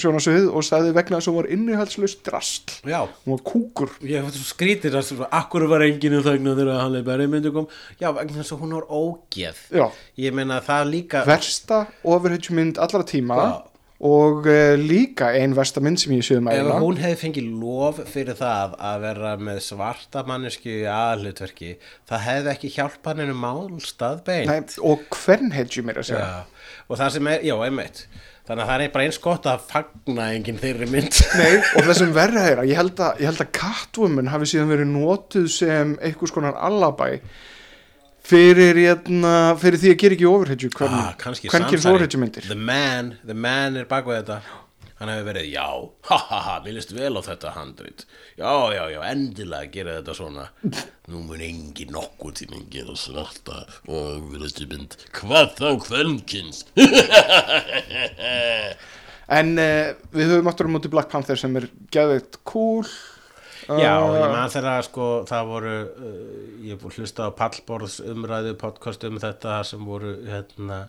Speaker 2: sjónasöðu og sagði vegna þess að hún var innihaldslaust drastl
Speaker 3: Já,
Speaker 2: hún var kúkur.
Speaker 3: Ég skrítið að svona, akkur var enginn um þagna þegar Halle Berry myndi kom Já, vegna þess að hún var ógeð.
Speaker 2: Já.
Speaker 3: Ég meina það líka
Speaker 2: versta overhedjumynd allra tíma.
Speaker 3: Já.
Speaker 2: Og uh, líka ein versta mynd sem ég séð um
Speaker 3: Ef hún hefði fengið lof fyrir það að vera með svarta mannesku í aðhlutverki það hefði ekki hjálpað henni málstað beint
Speaker 2: Nei, og hvern hedjum er að segja?
Speaker 3: Já, og það sem er, já, einmitt. Þannig að það er bara eins gott að fagna enginn þeirri mynd.
Speaker 2: Nei, og það sem verra er að ég held að, ég held að Catwoman hafi síðan verið notuð sem einhvers konar allabæ fyrir, hérna, fyrir því að gera ekki hvern,
Speaker 3: ah, kannski
Speaker 2: hvern gerir
Speaker 3: samsæri.
Speaker 2: overhedjumyndir
Speaker 3: the man, the man er bak við þetta. Hann hefur verið, já, ha ha ha mér list vel á þetta handrit. Já, já, já, endilega gera þetta svona. Nú mun engin nokkuð tíminn gera svarta og verðstu mynd hvað þá kvenkins
Speaker 2: en uh, við höfum aftur á móti Black Panther sem er geðveitt cool
Speaker 3: Já, ég man þegar sko það voru, uh, ég hlusta á pallborðs umræðu podcast um þetta sem voru hérna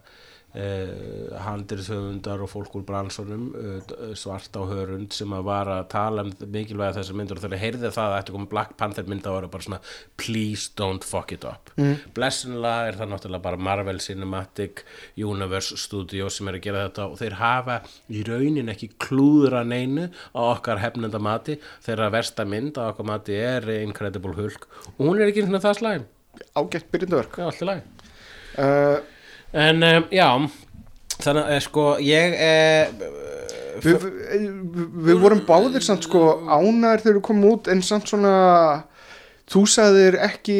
Speaker 3: uh, handriðshöfundar og fólk úr bransunum uh, svart á hörund sem að var að tala um mikilvæga þessar myndur og þegar heyrði það að þetta kom Black Panther mynd að vera bara svona please don't fuck it up. Mm. blessunlega er það náttúrulega bara Marvel Cinematic Universe Studio sem er að gera þetta og þeir hafa í raunin ekki klúðra neinu á okkar hefnenda mati. Þeirra versta mynd á okkar mati er Incredible Hulk. Og hún er ekki svona það slæm.
Speaker 2: Ágætt byrjundaverk
Speaker 3: Já, alltaf læg
Speaker 2: uh,
Speaker 3: En um, já, þannig að sko ég eh,
Speaker 2: við, við, við vorum báðir samt sko ánæður þegar við komum út en samt svona þú sagðir ekki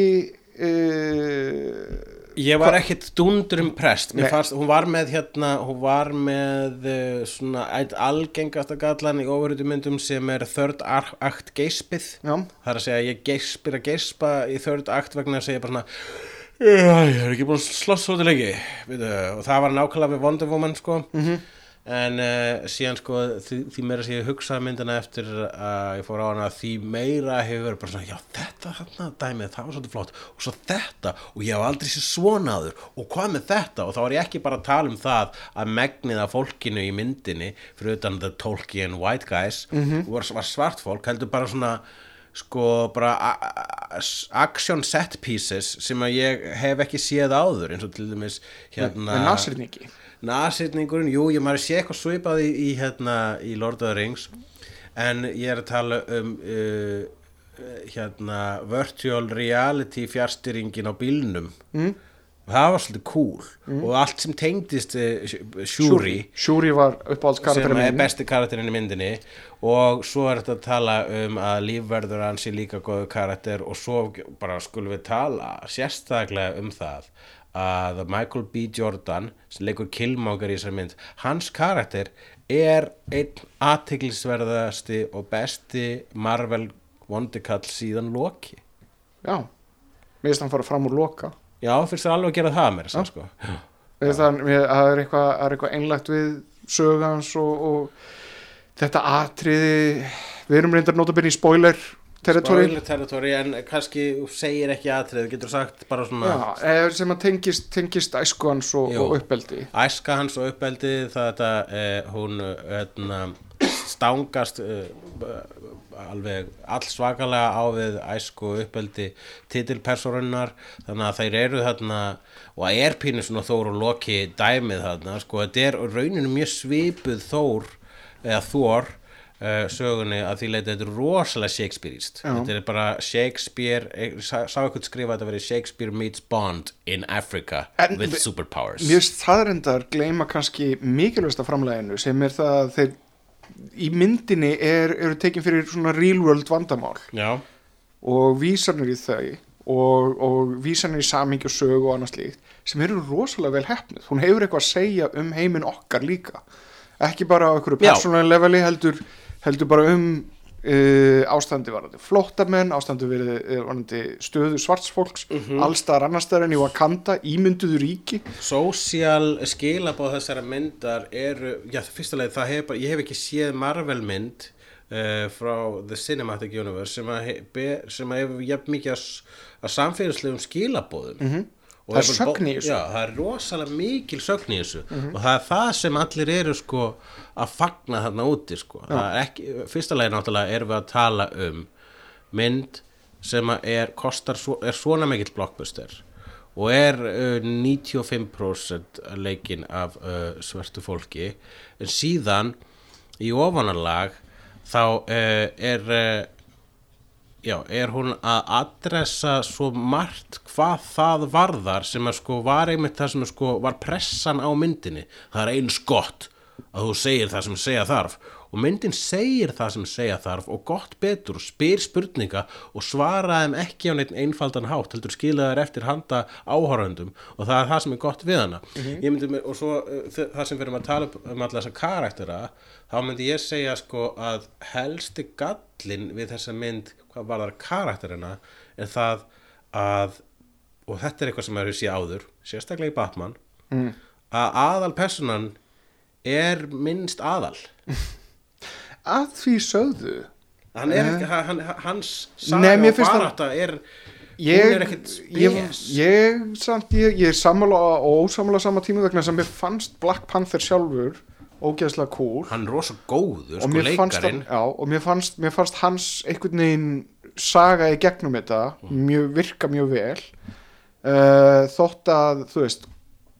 Speaker 2: uh,
Speaker 3: Ég var ekkit dundur um prest fannst, hún var með hérna hún var með uh, svona algengasta gallan í ofurhutumyndum sem er third ar- act geispið.
Speaker 2: Já.
Speaker 3: það er að segja ég geispir að geispa í third act vegna að segja bara svona "Já, ég er ekki búin að svo til lengi Veitu, og það var nákvæmlega við Wonder Woman sko
Speaker 2: Mhm.
Speaker 3: en uh, síðan sko því, því meira sem ég hugsaði myndina eftir að ég fór á hana því meira hefur verið bara svona já þetta þarna dæmið það var svolítið flott og svo þetta og ég hef aldrei sér svona áður og hvað með þetta og þá var ég ekki bara að tala um það að megnið af fólkinu í myndinni fyrir utan the Tolkien white guys
Speaker 2: Mhm.
Speaker 3: var, var svart fólk heldur bara svona sko bara action set pieces sem að ég hef ekki séð áður eins og til dæmis hérna
Speaker 2: með nasirningi
Speaker 3: Nasirningurinn, jú, ég maður sé eitthvað svipað í, í, hérna, í Lord of the Rings en ég er að tala um uh, uh, hérna virtual reality fjárstyringin á bílnum
Speaker 2: Mm.
Speaker 3: Það var svolítið cool.
Speaker 2: Mm.
Speaker 3: og allt sem tengdist uh, Shuri.
Speaker 2: Shuri. Var
Speaker 3: sem
Speaker 2: uppáhaldskarakterinn
Speaker 3: er
Speaker 2: minn
Speaker 3: besti karakterinn í myndinni. Og svo er þetta að tala um að lífverður hans er líka góðu karakter. Og svo bara skulum við tala sérstaklega um það að Michael B. Jordan sem leikur Killmonger í þessari mynd hans karakter er einn aðteglisverðasti og besti Marvel vondikall síðan Loki.
Speaker 2: Já, mér finnst hann fara fram úr loka
Speaker 3: já, fyrst það alveg að gera það mér ja. sko.
Speaker 2: Mér finnst það mér- það er eitthvað, er eitthvað einlægt við sögans og, og þetta atriði við erum reyndar notabinn í spoiler territory
Speaker 3: Spoiler territory en kannski segir ekki aðtrið, getur sagt bara svona
Speaker 2: Já, eh, sem að tengist, tengist æsku hans og, og uppeldi
Speaker 3: æska hans og uppeldi það þetta eh, hún hérna, stangast eh, alveg all svakalega á við æsku uppeldi titilpersonunnar þannig að þeir eru þarna og að er pínu svona Þór og Loki dæmið þarna sko þetta er rauninu mjög svipuð Þór eða Þór Uh, sögunni að því leiti þetta er rosalega Shakespeareist þetta er bara Shakespeare eh, sá, eitthvað skrifa að þetta verið Shakespeare meets Bond in Africa
Speaker 2: En
Speaker 3: with superpowers.
Speaker 2: það reyndar gleyma kannski mikilvægsta framleginu sem er það að þeir í myndinni er, eru tekin fyrir svona real world vandamál
Speaker 3: Já.
Speaker 2: og vísarnir í þau og, og vísanir í samingi og sögu og annað slíkt sem eru rosalega vel hefnið hún hefur eitthvað að segja um heiminn okkar líka ekki bara á einhverju
Speaker 3: Já.
Speaker 2: persónulega leveli heldur, heldur bara um uh, ástandi varandi flóttamenn ástandi eh, varandi stöðu svartsfólks mm
Speaker 3: Mhm.
Speaker 2: allstaðar annarstaðar en í Wakanda ímynduðu ríki
Speaker 3: Social skilabóð þessara myndar eru, já, fyrstulega það hef bara, ég hef ekki séð Marvel mynd uh, frá The Cinematic Universe sem að, hefur jafn mikið að, að samfélagslegum skilabóðum mm -hmm.
Speaker 2: Það er sögn í þessu.
Speaker 3: Já, það er rosalega mikil sögn í þessu og það er það sem allir eru sko að fagna þarna úti sko. er ekki, fyrstulega náttúrulega erum við að tala um mynd sem er, kostar, er svona mikill blockbuster og er uh, 95% leikin af uh, svörtu fólki. En síðan í ofanarlag þá uh, er uh, já, er hún að adressa svo margt hvað það varðar sem að sko var einmitt það sem að sko var pressan á myndinni. Það er eins gott að þú segir það sem segja þarf. Og myndin segir það sem segja þarf og gott betur spyr spurninga og svara þeim ekki á neitt einfaldan hátt heldur skila þær eftir handa áhorfendum og það er það sem er gott við hana. Ég myndi með, og svo uh, það sem við erum að tala um alla þessa karaktera þá myndi ég segja sko að helsti gallin við þessa mynd hvað var þar karakterina er það að og þetta er eitthvað sem maður hefur séð áður sérstaklega í Batman mm. að aðal personan er minnst aðal.
Speaker 2: Að því sögðu?
Speaker 3: Hann er ekki, hann, hans
Speaker 2: Eh. Nei,
Speaker 3: saga
Speaker 2: mér
Speaker 3: og barátta er
Speaker 2: ég,
Speaker 3: hún er
Speaker 2: ég,
Speaker 3: spes.
Speaker 2: ég, ég, ég er sammála og ósammála sama tíma vegna sem mér fannst Black Panther sjálfur ógeðslega cool.
Speaker 3: Hann er rosa góður, sko leikarin
Speaker 2: já, og mér fannst, mér fannst hans einhvern veginn saga í gegnum þetta mjög, virka mjög vel. Uh, þótt að þú veist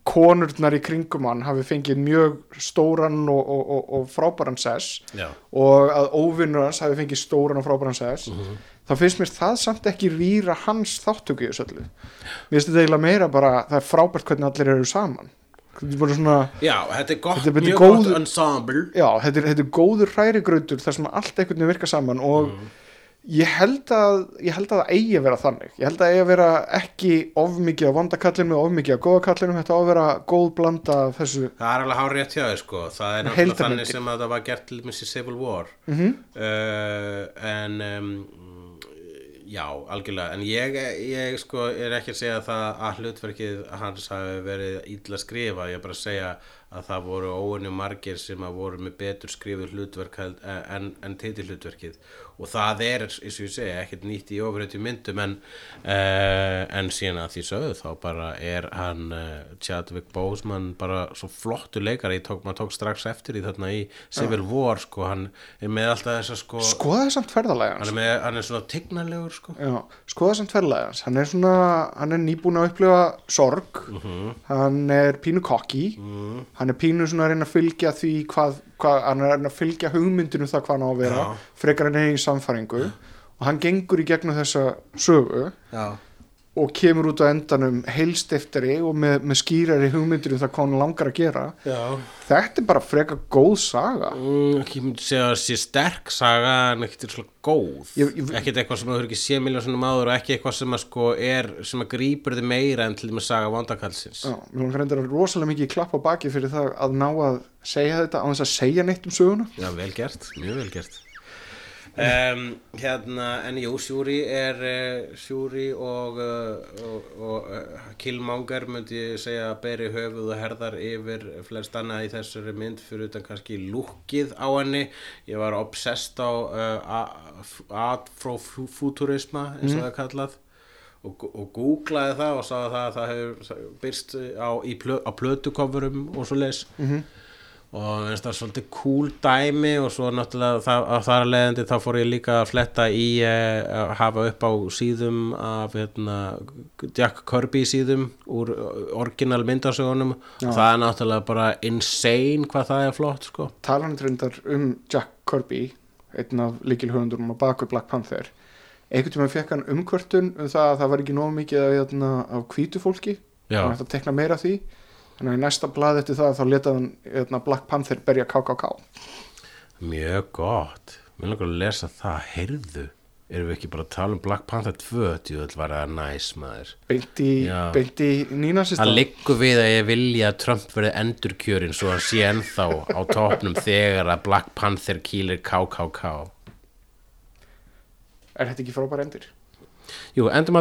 Speaker 2: konurnar í kringum hann hafi fengið mjög stóran og, og, og, og frábæran sess
Speaker 3: Já.
Speaker 2: og að óvinnur hans hafi fengið stóran og frábæran sess
Speaker 3: Mhm.
Speaker 2: þá finnst mér það samt ekki rýra hans þáttöku í þessu öllu mér finnst þetta eiginlega meira bara það er frábært hvernig allir eru saman svona
Speaker 3: já, þetta er gott,
Speaker 2: Þetta
Speaker 3: mjög gott
Speaker 2: góður-
Speaker 3: ensemble
Speaker 2: Já, þetta er, þetta er góður hrærigrautur þar sem allt einhvern veginn virka saman og ég, held að, ég held að það eigi að vera þannig. Ég held að eigi að vera ekki of mikið af vondakallinu og of mikið af góðakallinu þetta á að vera góð blanda þessu
Speaker 3: Það er alveg hár rétt hjá þér sko. Það er náttúrulega þannig sem að það var gert til í Civil War.
Speaker 2: Mhm.
Speaker 3: uh, En um, Já, algjörlega. En ég, ég sko er ekki að segja það að hlutverkið hans hafi verið illa skrifa Ég er bara að segja að það voru óunni margir sem að voru með betur skrifuð hlutverk held- en, en titilhlutverkið. Og það er, eins og ég segja, ekkert nýtt í ofrætti myndum en, uh, en síðan að því sögðu þá bara er hann uh, Chadwick Boseman bara svo flottu leikari, tók, maður tók strax eftir því þarna í Civil War sko, hann er með alltaf þessa sko
Speaker 2: skoða þessam ferðalega
Speaker 3: hann
Speaker 2: hans
Speaker 3: er, með, hann er svona tignalegur sko.
Speaker 2: Já, skoða þessam ferðalega hans. Hann er svona, hann er nýbúin að upplifa sorg. Hann er pínu kokki hann er pínu svona að reyna að fylgja því hvað, hvað hann er að reyna að fylgja hugmyndinu það hvað hann á að vera
Speaker 3: Já.
Speaker 2: frekar en eigin samfæringu og hann gengur í gegnum þessa sögu
Speaker 3: Já.
Speaker 2: Og kemur út á endanum heilstiftari og með, með skýrari hugmyndir um það hvað hann langar að gera.
Speaker 3: Já.
Speaker 2: þetta er bara frekar góð saga.
Speaker 3: Mm, ekki myndi segja að sé sterk saga en ekkert er svona góð.
Speaker 2: Ég- ég-
Speaker 3: ekkert eitthvað sem þú hefur ekki sé miljón svona máður og ekki eitthvað sem að sko er sem að grípur þið meira en til þess saga vandakallsins
Speaker 2: Já, mér langar reyndar að rosalega mikið klapp á baki fyrir það að ná að segja þetta á þess að segja neitt um söguna.
Speaker 3: Já, vel gert, mjög vel gert um, Hérna, en jú, Sjúri er uh, Sjúri og, uh, og, og uh, Killmonger myndi ég segja að beri höfuð og herðar yfir flest annað í þessari mynd fyrir utan kannski lúkið á henni. Ég var obsessed á uh, afrofuturisma eins og það er kallað og, og googlaði það og sagði það að það hefur byrst á, plö, á plötukofurum og svo leis og það svolítið cool dæmi og svo náttúrulega það, að þar að leiðandi þá fór ég líka að fletta í eh, að hafa upp á síðum af hérna, Jack Kirby síðum úr orginal myndasögunum. Og það er náttúrulega bara insane hvað það er flott sko.
Speaker 2: Talan reyndar um Jack Kirby einn af líkilhöfundurum á baku Black Panther einhvern tímann fekk hann umkvörtun um það að það var ekki nóg mikið af, hérna, af hvítu fólki.
Speaker 3: Já.
Speaker 2: hann ætti að tekna meira því þannig að í næsta blað eftir það þá letaði hann hérna, Black Panther berja KKK.
Speaker 3: Mjög gott. Mér langar að lesa það, heyrðu
Speaker 11: Erum við ekki bara að tala um Black Panther 2 Djúðl var það næs maður.
Speaker 2: Beint í, í nínasista
Speaker 11: Það liggur við að ég vilja að Trump verði endurkjörin svo hann sé ennþá á topnum þegar að Black Panther kýlir KKK.
Speaker 2: Er þetta ekki frábær endur?
Speaker 11: Jú, endum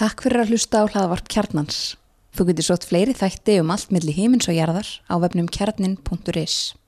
Speaker 12: Takk fyrir að hlusta á hlaðvarp kjarnans. Þú getur sótt fleiri þætti um allt milli himins og jarðar á vefnum kjarnin.is.